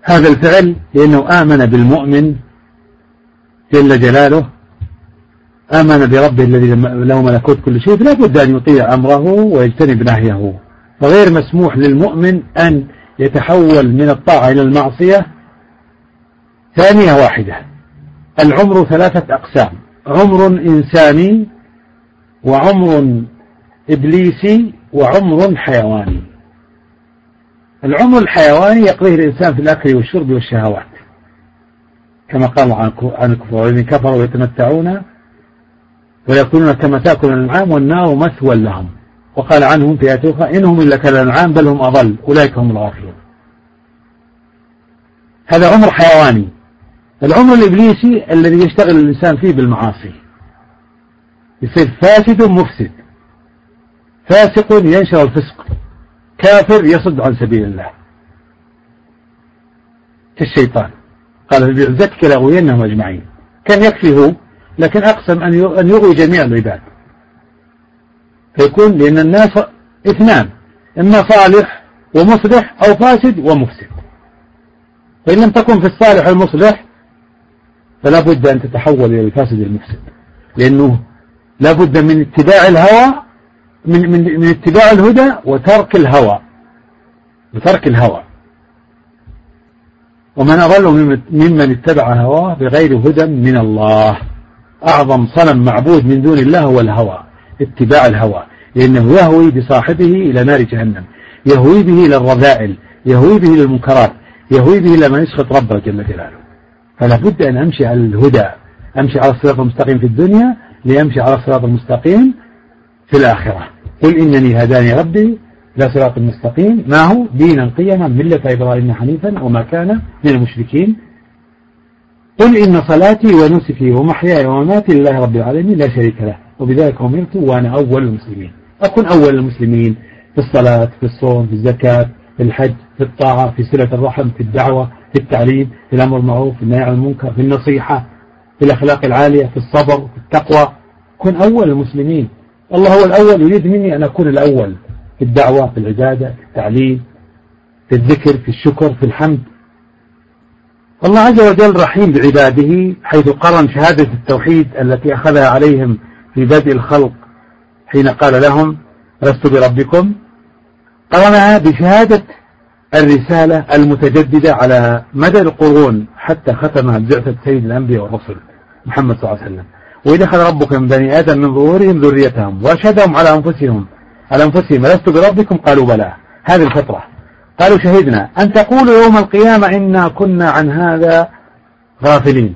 هذا الفعل لأنه آمن بالمؤمن جل جلاله آمن بربه الذي له ملكوت كل شيء فلا بد أن يطيع أمره ويجتنب نهيه. فغير مسموح للمؤمن أن يتحول من الطاعة إلى المعصية. ثانية واحدة العمر ثلاثة أقسام عمر إنساني وعمر إبليسي وعمر حيواني. العمر الحيواني يقضيه الإنسان في الأكل والشرب والشهوات كما قال عن الكفار والذين كفروا يتمتعون ويكونون كما تأكل الأنعام والنار مثوى لهم. وقال عنهم في آية أخرى إنهم إلا كالأنعام بل هم أضل أولئك هم الغافلون. هذا عمر حيواني. العمر الإبليسي الذي يشتغل الإنسان فيه بالمعاصي. يصير فاسد مفسد. فاسق ينشر الفسق. كافر يصد عن سبيل الله. كالشيطان. قال بعزتك لأغوينهم أجمعين. كان يكفي هو لكن أقسم أن يغوي جميع العباد فيكون لأن الناس إثنان إما صالح ومصلح أو فاسد ومفسد. فإن لم تكن في الصالح والمصلح فلا بد أن تتحول إلى الفاسد المفسد لأنه لا بد من اتباع الهوى من, من, من اتباع الهدى وترك الهوى. وترك الهوى. ومن أضل ممن اتبع هواه بغير هدى من الله. أعظم صنم معبود من دون الله هو الهوى اتباع الهوى لأنه يهوي بصاحبه إلى نار جهنم يهوي به إلى الرذائل يهوي به إلى المنكرات يهوي به إلى ما يسخط ربه جل جلاله. فلا بد أن أمشي على الهدى أمشي على الصراط المستقيم في الدنيا ليمشي على الصراط المستقيم في الآخرة. قل إنني هداني ربي إلى صراط مستقيم ما هو؟ دينا قيما ملة إبراهيم حنيفا وما كان من المشركين. قل إن صلاتي ونسكي ومحياي ومماتي لله رب العالمين لا شريك له. وبذلك أمرت وأنا أول المسلمين. أكون أول المسلمين في الصلاة في الصوم في الزكاة في الحج في الطاعة في صلة الرحم في الدعوة في التعليم في الأمر المعروف في النهي عن المنكر في النصيحة في الأخلاق العالية في الصبر في التقوى. كن أول المسلمين. الله هو الأول يريد مني أن أكون الأول في الدعوة في العبادة في التعليم في الذكر في الشكر في الحمد. الله عز وجل رحيم بعباده حيث قرن شهادة التوحيد التي أخذها عليهم في بدء الخلق حين قال لهم لست بربكم؟ قرنها بشهادة الرسالة المتجددة على مدى القرون حتى ختمها ببعثة سيد الأنبياء والرسل محمد صلى الله عليه وسلم. وإذا أخذ ربك من بني آدم من ظهورهم ذريتهم وأشهدهم على أنفسهم. على أنفسهم لست بربكم؟ قالوا بلى. هذه الفطرة. قالوا شهدنا. أن تقولوا يوم القيامة إنا كنا عن هذا غافلين.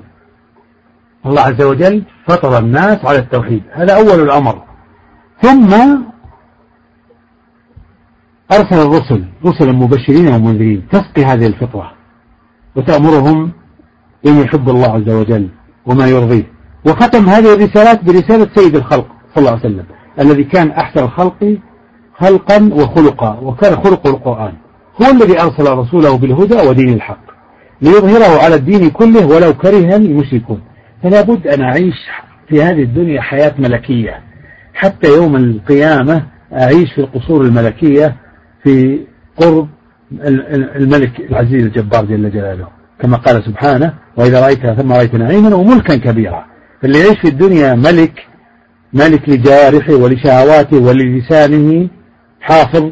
الله عز وجل فطر الناس على التوحيد. هذا أول الأمر. ثم أرسل الرسل رسلا مبشرين ومنذرين تسقي هذه الفطرة. وتأمرهم بما يحب الله عز وجل وما يرضيه. وختم هذه الرسالات برسالة سيد الخلق صلى الله عليه وسلم الذي كان أحسن الخلق خلقا وخلقا وكان خلقه القرآن. هو الذي أرسل رسوله بالهدى ودين الحق ليظهره على الدين كله ولو كره المشركون. فلا بد أن أعيش في هذه الدنيا حياة ملكية. حتى يوم القيامة أعيش في القصور الملكية في قرب الملك العزيز الجبار جل جلاله. كما قال سبحانه وإذا رأيتها ثم رأيت نعيما وملكا كبيرا فاللي يعيش في الدنيا ملك ملك لجارحه ولشهواته وللسانه حافظ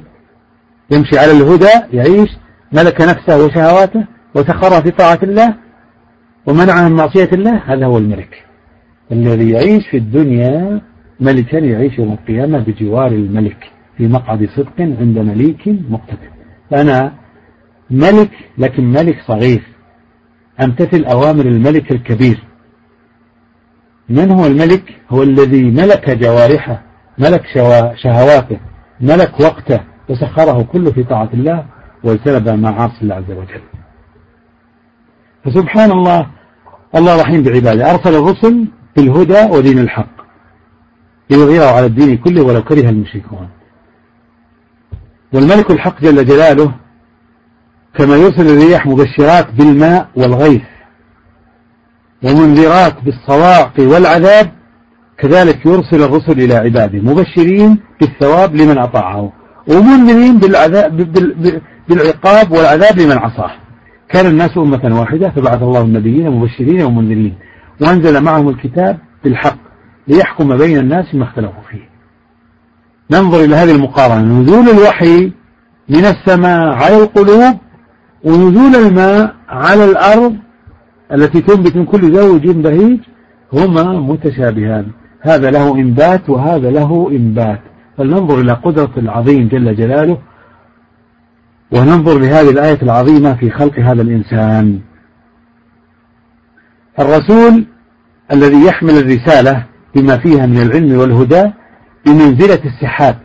يمشي على الهدى يعيش ملك نفسه وشهواته وسخرها في طاعة الله ومنعها من معصية الله هذا هو الملك. الذي يعيش في الدنيا ملكا يعيش يوم القيامة بجوار الملك في مقعد صدق عند مليك مقتدر. فأنا ملك لكن ملك صغير. أمتثل أوامر الملك الكبير. من هو الملك؟ هو الذي ملك جوارحه ملك شهواته ملك وقته. وسخره كله في طاعة الله واجتنب معاصي الله عز وجل. فسبحان الله الله رحيم بعباده. أرسل الرسل بالهدى ودين الحق. ليظهره على الدين كله ولو كره المشركون. والملك الحق جل جلاله كما يرسل الرياح مبشرات بالماء والغيث ومنذرات بالصواعق والعذاب كذلك يرسل الرسل إلى عباده مبشرين بالثواب لمن أطاعه. ومنذرين بالعذاب بالعقاب والعذاب لمن عصاه. كان الناس أمة واحدة فبعث الله النبيين مبشرين ومنذرين وأنزل معهم الكتاب بالحق ليحكم بين الناس ما اختلفوا فيه. ننظر إلى هذه المقارنة. نزول الوحي من السماء على القلوب ونزول الماء على الأرض التي تنبت من كل زوج بهيج هما متشابهان. هذا له إنبات وهذا له إنبات. فلننظر إلى قدرة العظيم جل جلاله وننظر لهذه الآية العظيمة في خلق هذا الإنسان. الرسول الذي يحمل الرسالة بما فيها من العلم والهدى بمنزلة السحاب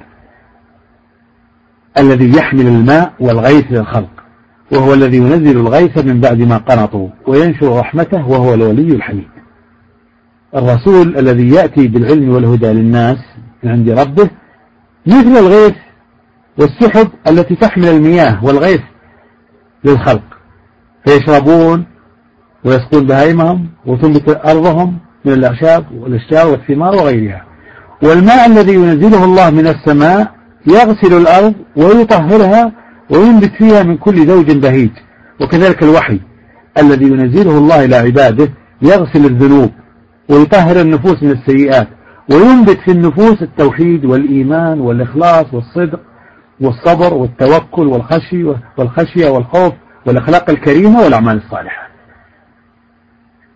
الذي يحمل الماء والغيث للخلق وهو الذي ينزل الغيث من بعد ما قنطوا وينشر رحمته وهو الولي الحميد. الرسول الذي يأتي بالعلم والهدى للناس من عند ربه مثل الغيث والسحب التي تحمل المياه والغيث للخلق. فيشربون ويسقون بهائمهم وتنبت أرضهم من الأعشاب والأشجار والثمار وغيرها. والماء الذي ينزله الله من السماء يغسل الأرض ويطهرها وينبت فيها من كل زوج بهيج. وكذلك الوحي الذي ينزله الله إلى عباده يغسل الذنوب ويطهر النفوس من السيئات. وينبت في النفوس التوحيد والإيمان والإخلاص والصدق والصبر والتوكل والخشي والخشية والخوف والأخلاق الكريمة والأعمال الصالحة.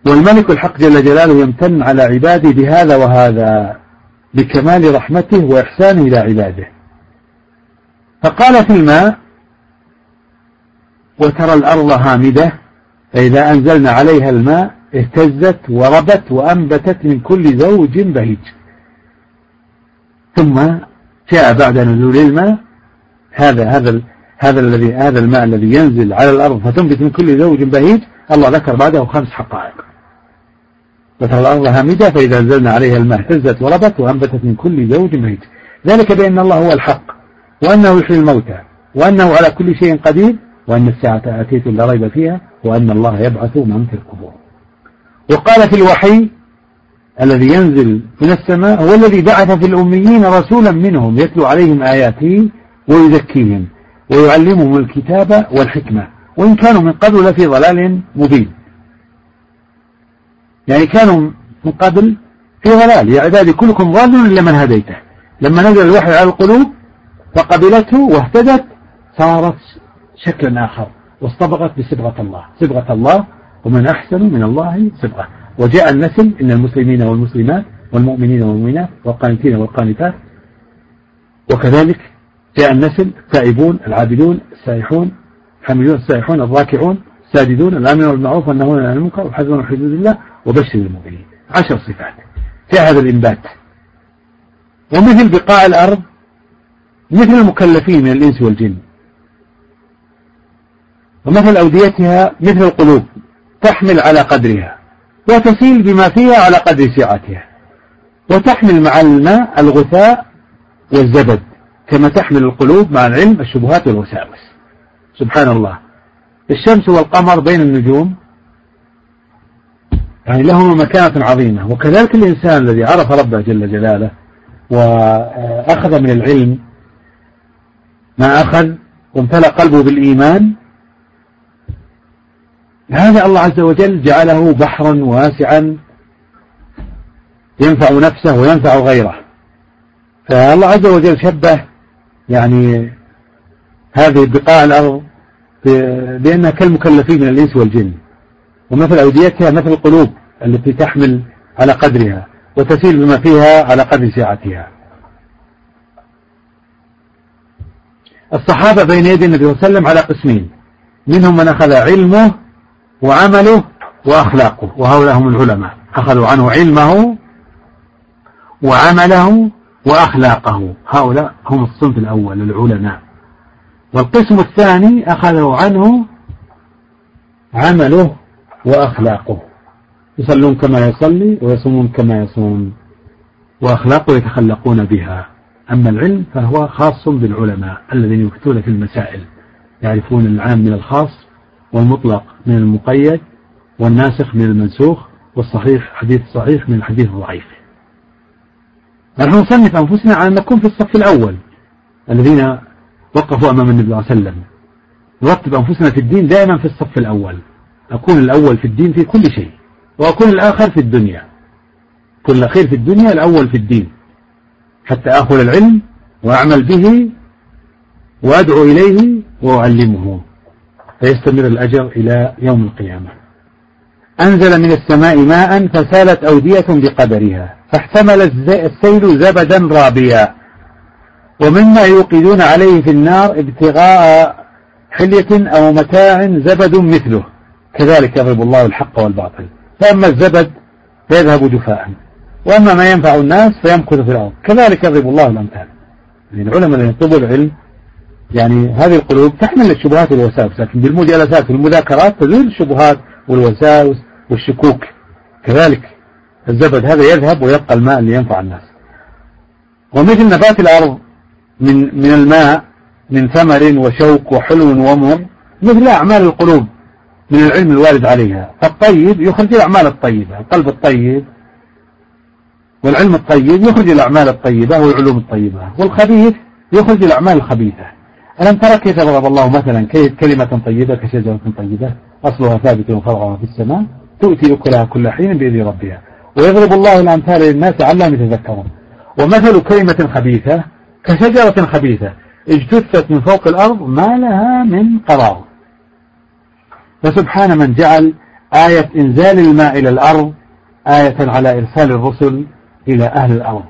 والملك الحق جل جلاله يمتن على عباده بهذا وهذا بكمال رحمته وإحسانه إلى عباده. فقال في الماء وترى الأرض هامدة فإذا أنزلنا عليها الماء اهتزت وربت وأنبتت من كل زوج بهيج. ثم جاء بعد نزول الماء هذا هذا هذا الذي هذا الماء الذي ينزل على الأرض فتنبت من كل زوج بهيج الله ذكر بعده خمس حقائق. فترى الأرض هامدة فإذا أنزلنا عليها الماء اهتزت وربت وأنبتت من كل زوج بهيج ذلك بأن الله هو الحق وأنه يحيي الموتى وأنه على كل شيء قدير وأن الساعة آتية لا ريب فيها وأن الله يبعث من في القبور. وقال في الوحي الذي ينزل من السماء هو الذي بعث في الأميين رسولا منهم يتلو عليهم آياته ويزكيهم ويعلمهم الكتاب والحكمة. وإن كانوا من قبل لفي ضلال مبين. يعني كانوا من قبل في ضلال. يا عبادي كلكم ضال إلا من هديته. لما نزل الوحي على القلوب فقبلته واهتدت صارت شكلا آخر واصطبغت بصبغة الله. صبغة الله ومن أحسن من الله صبغة. وجاء النسل إن المسلمين والمسلمات والمؤمنين والمؤمنات والقانتين والقانتات. وكذلك جاء النسل التائبون العابدون السائحون حميدون السائحون الراكعون الساجدون الآمنون بالمعروف والنهون عن المنكر وحذرون حدود الله وبشر المؤمنين. عشر صفات. في هذا الإنبات. ومثل بقاع الأرض مثل المكلفين من الإنس والجن. ومثل أوديتها مثل القلوب تحمل على قدرها. وتسيل بما فيها على قدر سعتها. وتحمل مع الماء الغثاء والزبد كما تحمل القلوب مع العلم الشبهات والوساوس. سبحان الله. الشمس والقمر بين النجوم يعني لهما مكانة عظيمة. وكذلك الإنسان الذي عرف ربه جل جلاله وأخذ من العلم ما أخذ وامتلأ قلبه بالإيمان هذا الله عز وجل جعله بحرا واسعا ينفع نفسه وينفع غيره. فالله عز وجل شبه يعني هذه بقاع الأرض بأنها كالمكلفين من الإنس والجن. ومثل أوديتها مثل القلوب التي تحمل على قدرها وتسيل بما فيها على قدر سعتها الصحابة بين يدي النبي صلى الله عليه وسلم على قسمين. منهم من أخذ علمه وعمله وأخلاقه وهؤلاء هم العلماء. أخذوا عنه علمه وعمله وأخلاقه. هؤلاء هم الصنف الأول العلماء. والقسم الثاني أخذوا عنه عمله وأخلاقه. يصلون كما يصلي ويصومون كما يصوم وأخلاقه يتخلقون بها. أما العلم فهو خاص بالعلماء الذين يفتون في المسائل يعرفون العام من الخاص والمطلق من المقيد والناسخ من المنسوخ والصحيح حديث صحيح من الحديث الضعيف. نحن نصنف أنفسنا على أن نكون في الصف الأول الذين وقفوا أمام النبي صلى الله عليه وسلم. نرتب أنفسنا في الدين دائما في الصف الأول. أكون الأول في الدين في كل شيء وأكون الآخر في الدنيا. كل الأخير في الدنيا الأول في الدين. حتى أخذ العلم وأعمل به وأدعو إليه وأعلمه. فيستمر الأجر إلى يوم القيامة. أنزل من السماء ماء فسالت أودية بقدرها فاحتمل السيل زبدا رابيا. ومما يوقدون عليه في النار ابتغاء حلية أو متاع زبد مثله. كذلك يضرب الله الحق والباطل. فأما الزبد فيذهب جفاء. وأما ما ينفع الناس فيمكث في الأرض. كذلك يضرب الله الأمثال. العلماء الذين يطلبوا العلم يعني هذه القلوب تحمل الشبهات والوساوس لكن بالمجالسات والمذاكرات تزول الشبهات والوساوس والشكوك. كذلك الزبد هذا يذهب ويبقى الماء اللي ينفع الناس. ومثل نبات الأرض من من الماء من ثمر وشوك وحلو ومر مثل أعمال القلوب من العلم الوارد عليها. فالطيب يخرج الأعمال الطيبة القلب الطيب والعلم الطيب يخرج الأعمال الطيبة والعلوم الطيبة والخبيث يخرج الأعمال الخبيثة. ألم ترى كيف ضرب الله مثلا كلمة طيبة كشجرة طيبة؟ أصلها ثابت وفرعها في السماء تؤتي أكلها كل حين بإذن ربها. ويضرب الله الأمثال للناس علهم يتذكرون. ومثل كلمة خبيثة كشجرة خبيثة اجتثت من فوق الأرض ما لها من قرار. فسبحان من جعل آية إنزال الماء إلى الأرض آية على إرسال الرسل إلى أهل الأرض.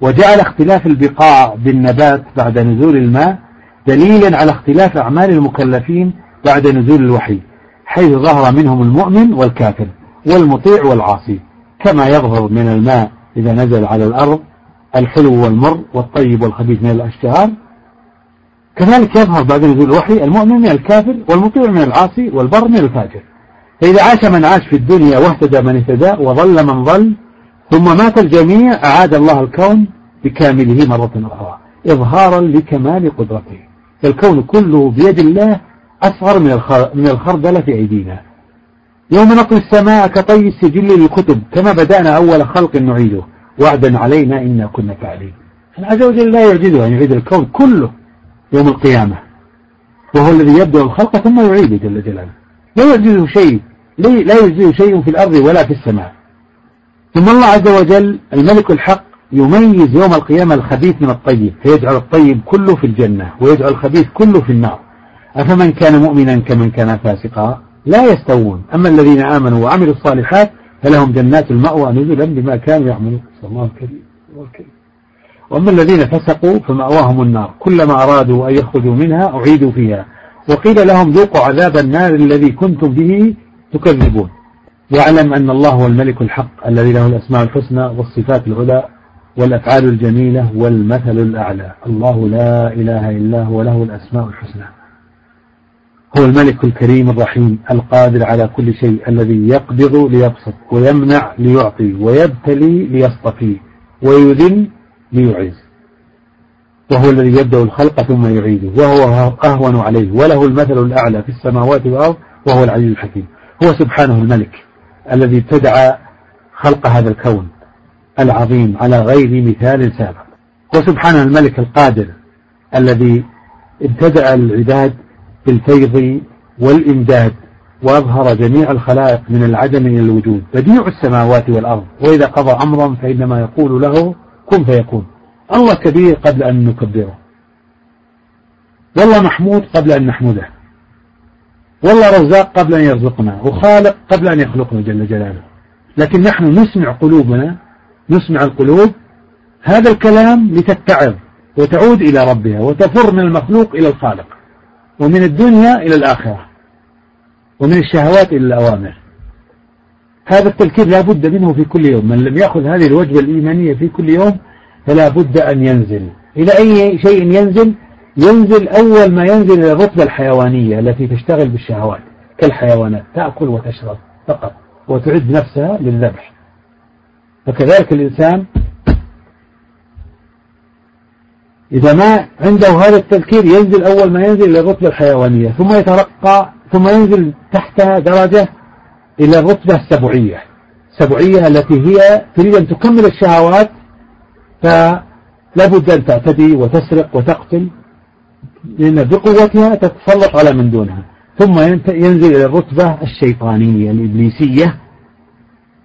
وجعل اختلاف البقاع بالنبات بعد نزول الماء دليلا على اختلاف أعمال المكلفين بعد نزول الوحي حيث ظهر منهم المؤمن والكافر والمطيع والعاصي كما يظهر من الماء إذا نزل على الأرض الحلو والمر والطيب والخبيث من الأشجار. كذلك يظهر بعد نزول الوحي المؤمن من الكافر والمطيع من العاصي والبر من الفاجر. فإذا عاش من عاش في الدنيا واهتدى من اهتدى وظل من ظل ثم مات الجميع أعاد الله الكون بكامله مرة أخرى إظهارا لكمال قدرته. الكون كله بيد الله أصغر من الخردلة في أيدينا. يوم نطوي السماء كطي السجل للكتب كما بدأنا أول خلق نعيده. وعدا علينا إنا كنا فاعلين. عز وجل لا يعجزه أن يعيد الكون كله يوم القيامة. وهو الذي يبدأ الخلق ثم يعيده جل جلاله. لا يعجزه شيء لا يعجزه شيء في الأرض ولا في السماء. ثم الله عز وجل الملك الحق يميز يوم القيامة الخبيث من الطيب فيجعل الطيب كله في الجنة ويجعل الخبيث كله في النار. أفمن كان مؤمنا كمن كان فاسقا؟ لا يستوون. أما الذين آمنوا وعملوا الصالحات فلهم جنات المأوى نزلا بما كانوا يعملون. الله الكريم وأما الذين فسقوا فمأواهم النار. كلما أرادوا أن يخرجوا منها أعيدوا فيها. وقيل لهم ذوقوا عذاب النار الذي كنتم به تكذبون. واعلم أن الله هو الملك الحق الذي له الأسماء الحسنى والصفات العلى. والأفعال الجميلة والمثل الأعلى. الله لا إله إلا هو له الأسماء الحسنى. هو الملك الكريم الرحيم القادر على كل شيء الذي يقبض ليبسط ويمنع ليعطي ويبتلي ليصطفي ويذل ليعز. وهو الذي يبدأ الخلق ثم يعيده وهو أهون عليه وله المثل الأعلى في السماوات والأرض وهو العزيز الحكيم. هو سبحانه الملك الذي ابتدع خلق هذا الكون. العظيم على غير مثال سابق. وسبحانه الملك القادر الذي ابتدأ العباد بالفيض والإمداد وأظهر جميع الخلائق من العدم إلى الوجود. بديع السماوات والأرض. وإذا قضى أمرا فإنما يقول له كن فيكون. الله كبير قبل أن نكبره. والله محمود قبل أن نحمده. والله رزاق قبل أن يرزقنا. وخالق قبل أن يخلقنا جل جلاله. لكن نحن نسمع قلوبنا نسمع القلوب هذا الكلام لتتعظ وتعود إلى ربها وتفر من المخلوق إلى الخالق ومن الدنيا إلى الآخرة ومن الشهوات إلى الأوامر. هذا التذكير لا بد منه في كل يوم من لم يأخذ هذه الوجبة الإيمانية في كل يوم فلا بد أن ينزل. إلى أي شيء ينزل؟ ينزل أول ما ينزل إلى الرتبة الحيوانية التي تشتغل بالشهوات كالحيوانات تأكل وتشرب فقط وتعد نفسها للذبح. فكذلك الإنسان إذا ما عنده هذا التذكير ينزل أول ما ينزل إلى الرتبة الحيوانية ثم يترقى ثم ينزل تحتها درجة إلى الرتبة السبعية. السبعية التي هي تريد أن تكمل الشهوات فلا بد أن تعتدي وتسرق وتقتل لأن بقوتها تتسلط على من دونها. ثم ينزل إلى الرتبة الشيطانية الإبليسية.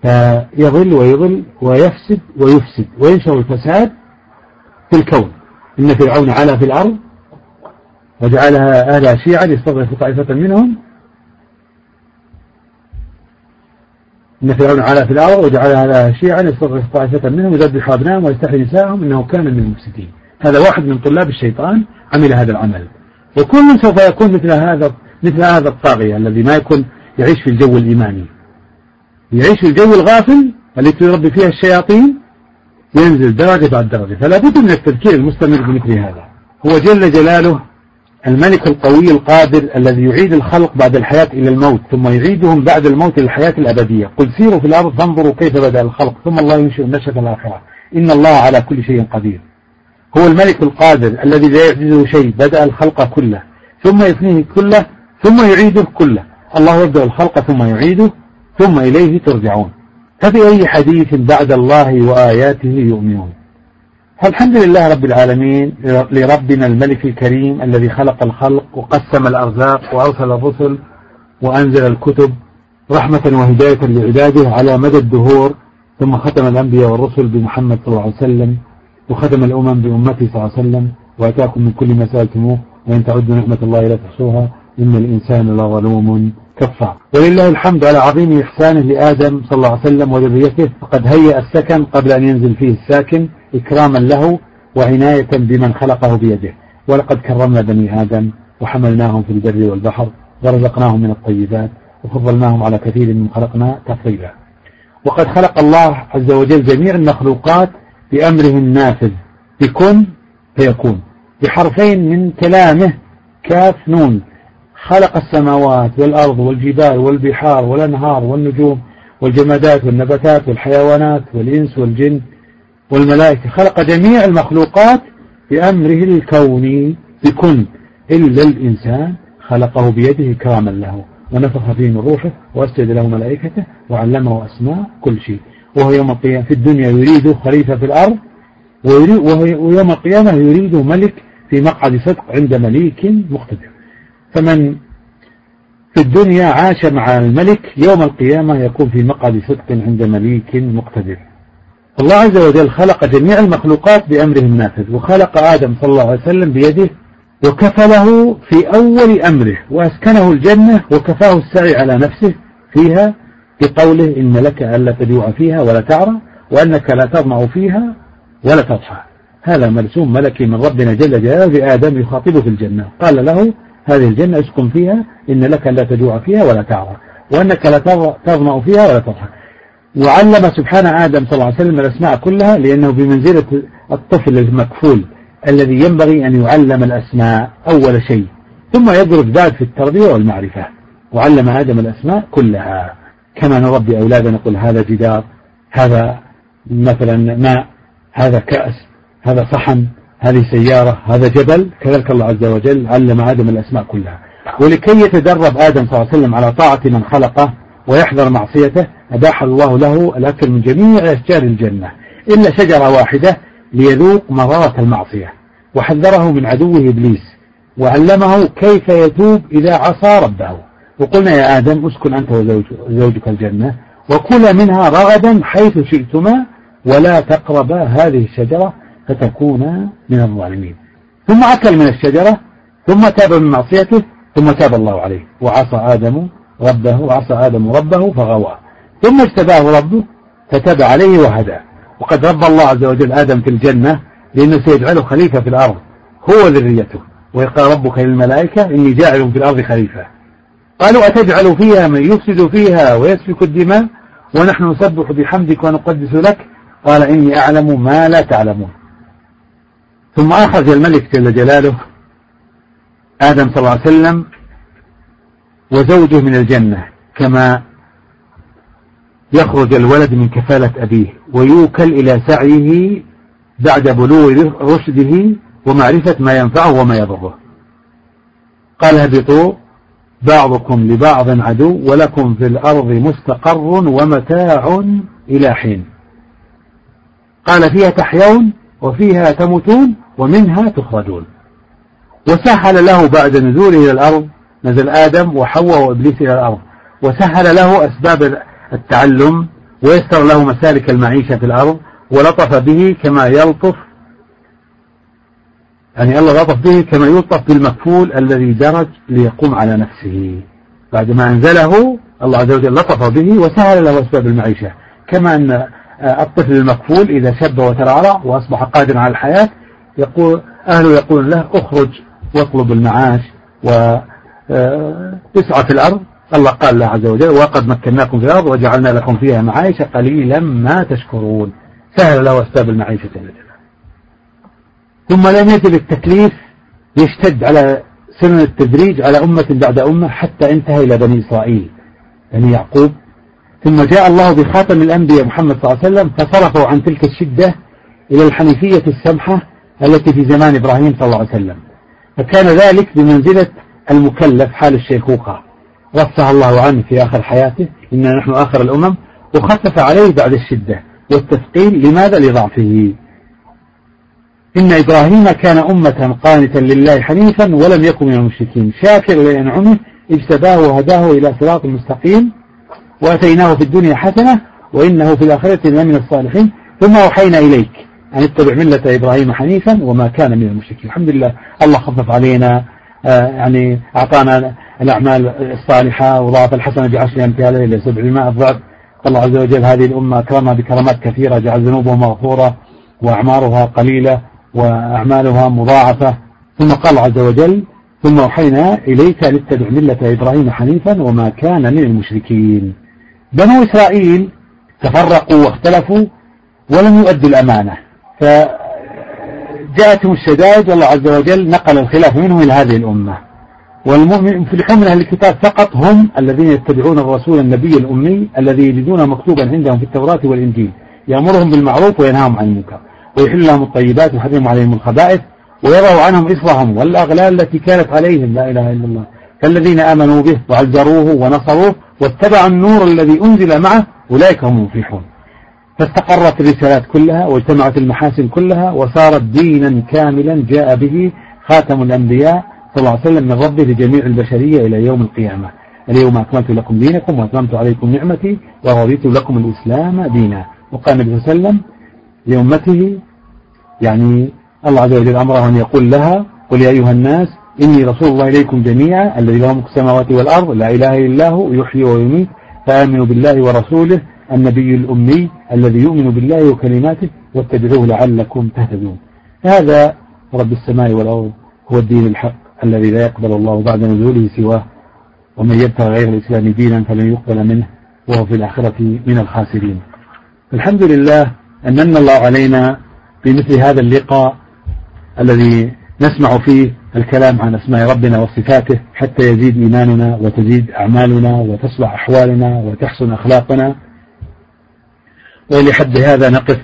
فيضل ويضل ويفسد ويفسد وينشر الفساد في الكون. إن فرعون علا في الأرض وجعلها أهلها شيعا يستضعف طائفة منهم. إن فرعون علا في الأرض وجعلها أهلها شيعا يستضعف طائفة منهم يذبح أبنائهم ويستحي نساءهم إنه كان من المفسدين. هذا واحد من طلاب الشيطان عمل هذا العمل. وكل سوف يكون مثل هذا مثل هذا الطاغية الذي ما يكون يعيش في الجو الإيماني. يعيش الجو الغافل التي يربي فيها الشياطين ينزل درجة بعد درجة. فلا بد من التذكير المستمر بمثل هذا. هو جل جلاله الملك القوي القادر الذي يعيد الخلق بعد الحياة إلى الموت ثم يعيدهم بعد الموت للحياة الأبدية. قل سيروا في الأرض فانظروا كيف بدأ الخلق ثم الله ينشئ النشأة الآخرة. إن الله على كل شيء قدير. هو الملك القادر الذي لا يعجزه شيء بدأ الخلق كله ثم يفنيه كله ثم يعيده كله. الله يبدأ الخلق ثم يعيده ثم إليه ترجعون. فبأي حديث بعد الله وآياته يؤمنون؟ فالحمد لله رب العالمين لربنا الملك الكريم الذي خلق الخلق وقسم الأرزاق وأرسل الرسل وأنزل الكتب رحمة وهداية لعباده على مدى الدهور ثم ختم الأنبياء والرسل بمحمد صلى الله عليه وسلم وختم الأمم بأمته صلى الله عليه وسلم وأتاكم من كل ما سألتموه وإن تعدوا نعمة الله لا تحصوها. إن الإنسان لظلوم كفار. ولله الحمد على عظيم إحسانه لآدم صلى الله عليه وسلم وذريته فقد هيأ السكن قبل أن ينزل فيه الساكن إكراما له وعناية بمن خلقه بيده. ولقد كرمنا بني آدم وحملناهم في البر والبحر ورزقناهم من الطيبات وفضلناهم على كثير من خلقنا تفضيلا. وقد خلق الله عز وجل جميع المخلوقات بأمره النافذ بكن فيكون. بحرفين من كلامه كاف نون. خلق السماوات والأرض والجبال والبحار والأنهار والنجوم والجمادات والنباتات والحيوانات والإنس والجن والملائكة. خلق جميع المخلوقات بأمره الكوني بكن. إلا الإنسان خلقه بيده كراما له. ونفخ فيه من روحه وأسجد له ملائكته وعلمه أسماء كل شيء. وهو يوم القيامة في الدنيا يريد خليفة في الأرض ويوم القيامة يريد ملك في مقعد صدق عند مليك مقتدر. فمن في الدنيا عاش مع الملك يوم القيامة يكون في مقعد صدق عند مليك مقتدر. الله عز وجل خلق جميع المخلوقات بأمره النافذ وخلق آدم صلى الله عليه وسلم بيده وكفله في أول أمره وأسكنه الجنة وكفاه السعي على نفسه فيها بقوله إن لك ألا تجوع فيها ولا تعرى وأنك لا تضمع فيها ولا تضحى. هذا مرسوم ملكي من ربنا جل جلاله لآدم يخاطبه في الجنة. قال له هذه الجنة اسكن فيها إن لك لا تجوع فيها ولا تعرى وأنك لا تظمأ فيها ولا تضحى وعلم سبحان آدم صلى الله عليه وسلم الأسماء كلها لأنه بمنزلة الطفل المكفول الذي ينبغي أن يعلم الأسماء أول شيء. ثم يدرج بعد في التربية والمعرفة. وعلم آدم الأسماء كلها. كما نربي أولادنا نقول هذا جدار هذا مثلا ماء هذا كأس هذا صحن. هذه سيارة هذا جبل كذلك الله عز وجل علم آدم الأسماء كلها. ولكي يتدرب آدم صلى الله عليه وسلم على طاعة من خلقه ويحذر معصيته أباح الله له الأكل من جميع أشجار الجنة إلا شجرة واحدة ليذوق مرارة المعصية. وحذره من عدوه إبليس وعلمه كيف يتوب إذا عصى ربه. وقلنا يا آدم اسكن أنت وزوجك الجنة وكلا منها رغدا حيث شئتما ولا تقربا هذه الشجرة فتكونا من الظالمين. ثم أكل من الشجرة ثم تاب من معصيته ثم تاب الله عليه. وعصى آدم ربه وعصى آدم ربه فغوى. ثم اجتباه ربه فتاب عليه وهدى. وقد رب الله عز وجل آدم في الجنة لأنه سيجعله خليفة في الأرض. هو ذريته. ويقال ربك للملائكة إني جاعل في الأرض خليفة. قالوا أتجعل فيها من يفسد فيها ويسفك الدماء؟ ونحن نسبح بحمدك ونقدس لك؟ قال إني أعلم ما لا تعلمون. ثم أخرج الملك جل جلاله آدم صلى الله عليه وسلم وزوجه من الجنة كما يخرج الولد من كفالة أبيه ويوكل إلى سعيه بعد بلوغ رشده ومعرفة ما ينفعه وما يضره. قال اهبطوا بعضكم لبعض عدو ولكم في الأرض مستقر ومتاع إلى حين. قال فيها تحيون وفيها تموتون ومنها تخرجون. وسهل له بعد نزوله إلى الأرض نزل آدم وحواء وإبليس إلى الأرض. وسهل له أسباب التعلم ويسر له مسالك المعيشة في الأرض ولطف به كما يلطف يعني الله لطف به كما يلطف بالمكفول الذي درج ليقوم على نفسه. بعدما أنزله الله عز وجل لطف به وسهل له أسباب المعيشة. كما أن الطفل المكفول إذا شب وترعرع وأصبح قادرا على الحياة يقول أهله يقول له اخرج واطلب المعاش واسعى في الأرض. الله قال له عز وجل وقد مكناكم في الأرض وجعلنا لكم فيها معايشة قليلا ما تشكرون. سهل له أسباب المعيشة ثم لم يزل التكليف يشتد على سنن التدريج على أمة بعد أمة حتى انتهى إلى بني إسرائيل. بني يعقوب ثم جاء الله بخاتم الأنبياء محمد صلى الله عليه وسلم فصرفوا عن تلك الشدة إلى الحنيفية السمحة التي في زمان إبراهيم صلى الله عليه وسلم. فكان ذلك بمنزلة المكلف حال الشيخوخة. رفع الله عنه في آخر حياته إننا نحن آخر الأمم وخفف عليه بعد الشدة والتثقيل لماذا؟ لضعفه. إن إبراهيم كان أمة قانتا لله حنيفا ولم يكن من المشركين. شاكر لأنعمه اجتباه وهداه إلى صراط مستقيم. وأتيناه في الدنيا حسنة وإنه في الآخرة لمن الصالحين. ثم أوحينا إليك أن اتبع ملة إبراهيم حنيفا وما كان من المشركين. الحمد لله. الله خفف علينا آه يعني أعطانا الأعمال الصالحة وضاعف الحسنة بعشر أمثالها إلى سبعمائة ضعف. الله عز وجل هذه الأمة أكرمها بكرامات كثيرة جعل ذنوبها مغفورة وأعمارها قليلة وأعمالها مضاعفة. ثم قال عز وجل ثم أوحينا إليك لاتبع ملة إبراهيم حنيفا وما كان من المشركين. بنو إسرائيل تفرقوا واختلفوا ولم يؤدوا الأمانة. فجاءتهم الشدائد والله عز وجل نقل الخلاف منهم إلى هذه الأمة. والمؤمن في أهل الكتاب فقط هم الذين يتبعون الرسول النبي الأمي الذي يجدونه مكتوبا عندهم في التوراة والإنجيل. يأمرهم بالمعروف وينهاهم عن المنكر ويحل لهم الطيبات ويحرم عليهم الخبائث ويضع عنهم إصرهم. والأغلال التي كانت عليهم لا إله إلا الله فالذين آمنوا به وعزروه ونصروه واتبعوا النور الذي أنزل معه أولئك هم المفلحون. فاستقرت الرسالات كلها واجتمعت المحاسن كلها وصارت دينا كاملا جاء به خاتم الأنبياء صلى الله عليه وسلم من ربه لجميع البشرية إلى يوم القيامة. اليوم أكملت لكم دينكم وأتممت عليكم نعمتي ورضيت لكم الإسلام دينا. وقال النبي صلى الله عليه وسلم لأمته يعني الله عز وجل أمره أن يقول لها قل يا أيها الناس إني رسول الله إليكم جميعا الذي له ملك السماوات والأرض لا إله إلا هو يحيي ويميت فآمنوا بالله ورسوله النبي الأمي الذي يؤمن بالله وكلماته واتبعوه لعلكم تهتدون. هذا رب السماء والأرض هو الدين الحق الذي لا يقبل الله بعد نزوله سواه ومن يبتغي غير الإسلام دينا فلن يقبل منه وهو في الآخرة من الخاسرين. الحمد لله أننا الله علينا بمثل هذا اللقاء الذي نسمع فيه الكلام عن أسماء ربنا وصفاته حتى يزيد إيماننا وتزيد أعمالنا وتصلح أحوالنا وتحسن أخلاقنا. ولحد هذا نقف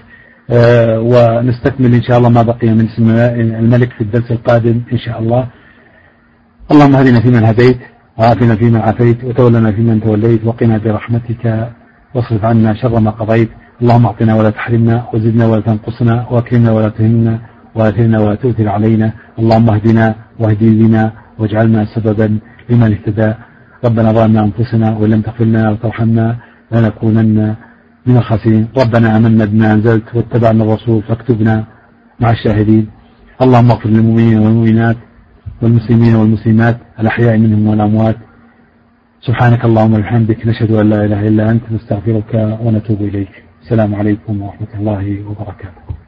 آه، ونستكمل إن شاء الله ما بقي من اسم الملك في الدرس القادم إن شاء الله. اللهم هدنا فيمن هديت وعافنا فيما عافيت وتولنا فيمن توليت وقنا برحمتك واصرف عنا شر ما قضيت. اللهم اعطنا ولا تحرمنا وزدنا ولا تنقصنا وأكرمنا ولا تهنا وآثرنا ولا تؤثر علينا. اللهم اهدنا واهدي بنا واجعلنا سببا لمن اهتدى. ربنا ظلمنا أنفسنا وإن لم تغفر لنا وترحمنا لنكونن من الخاسرين. ربنا آمنا بما أنزلت واتبعنا الرسول فاكتبنا مع الشاهدين. اللهم اغفر للمؤمنين والمؤمنات والمسلمين والمسلمات الأحياء منهم والأموات. سبحانك اللهم وبحمدك نشهد أن لا إله إلا أنت نستغفرك ونتوب إليك. السلام عليكم ورحمة الله وبركاته.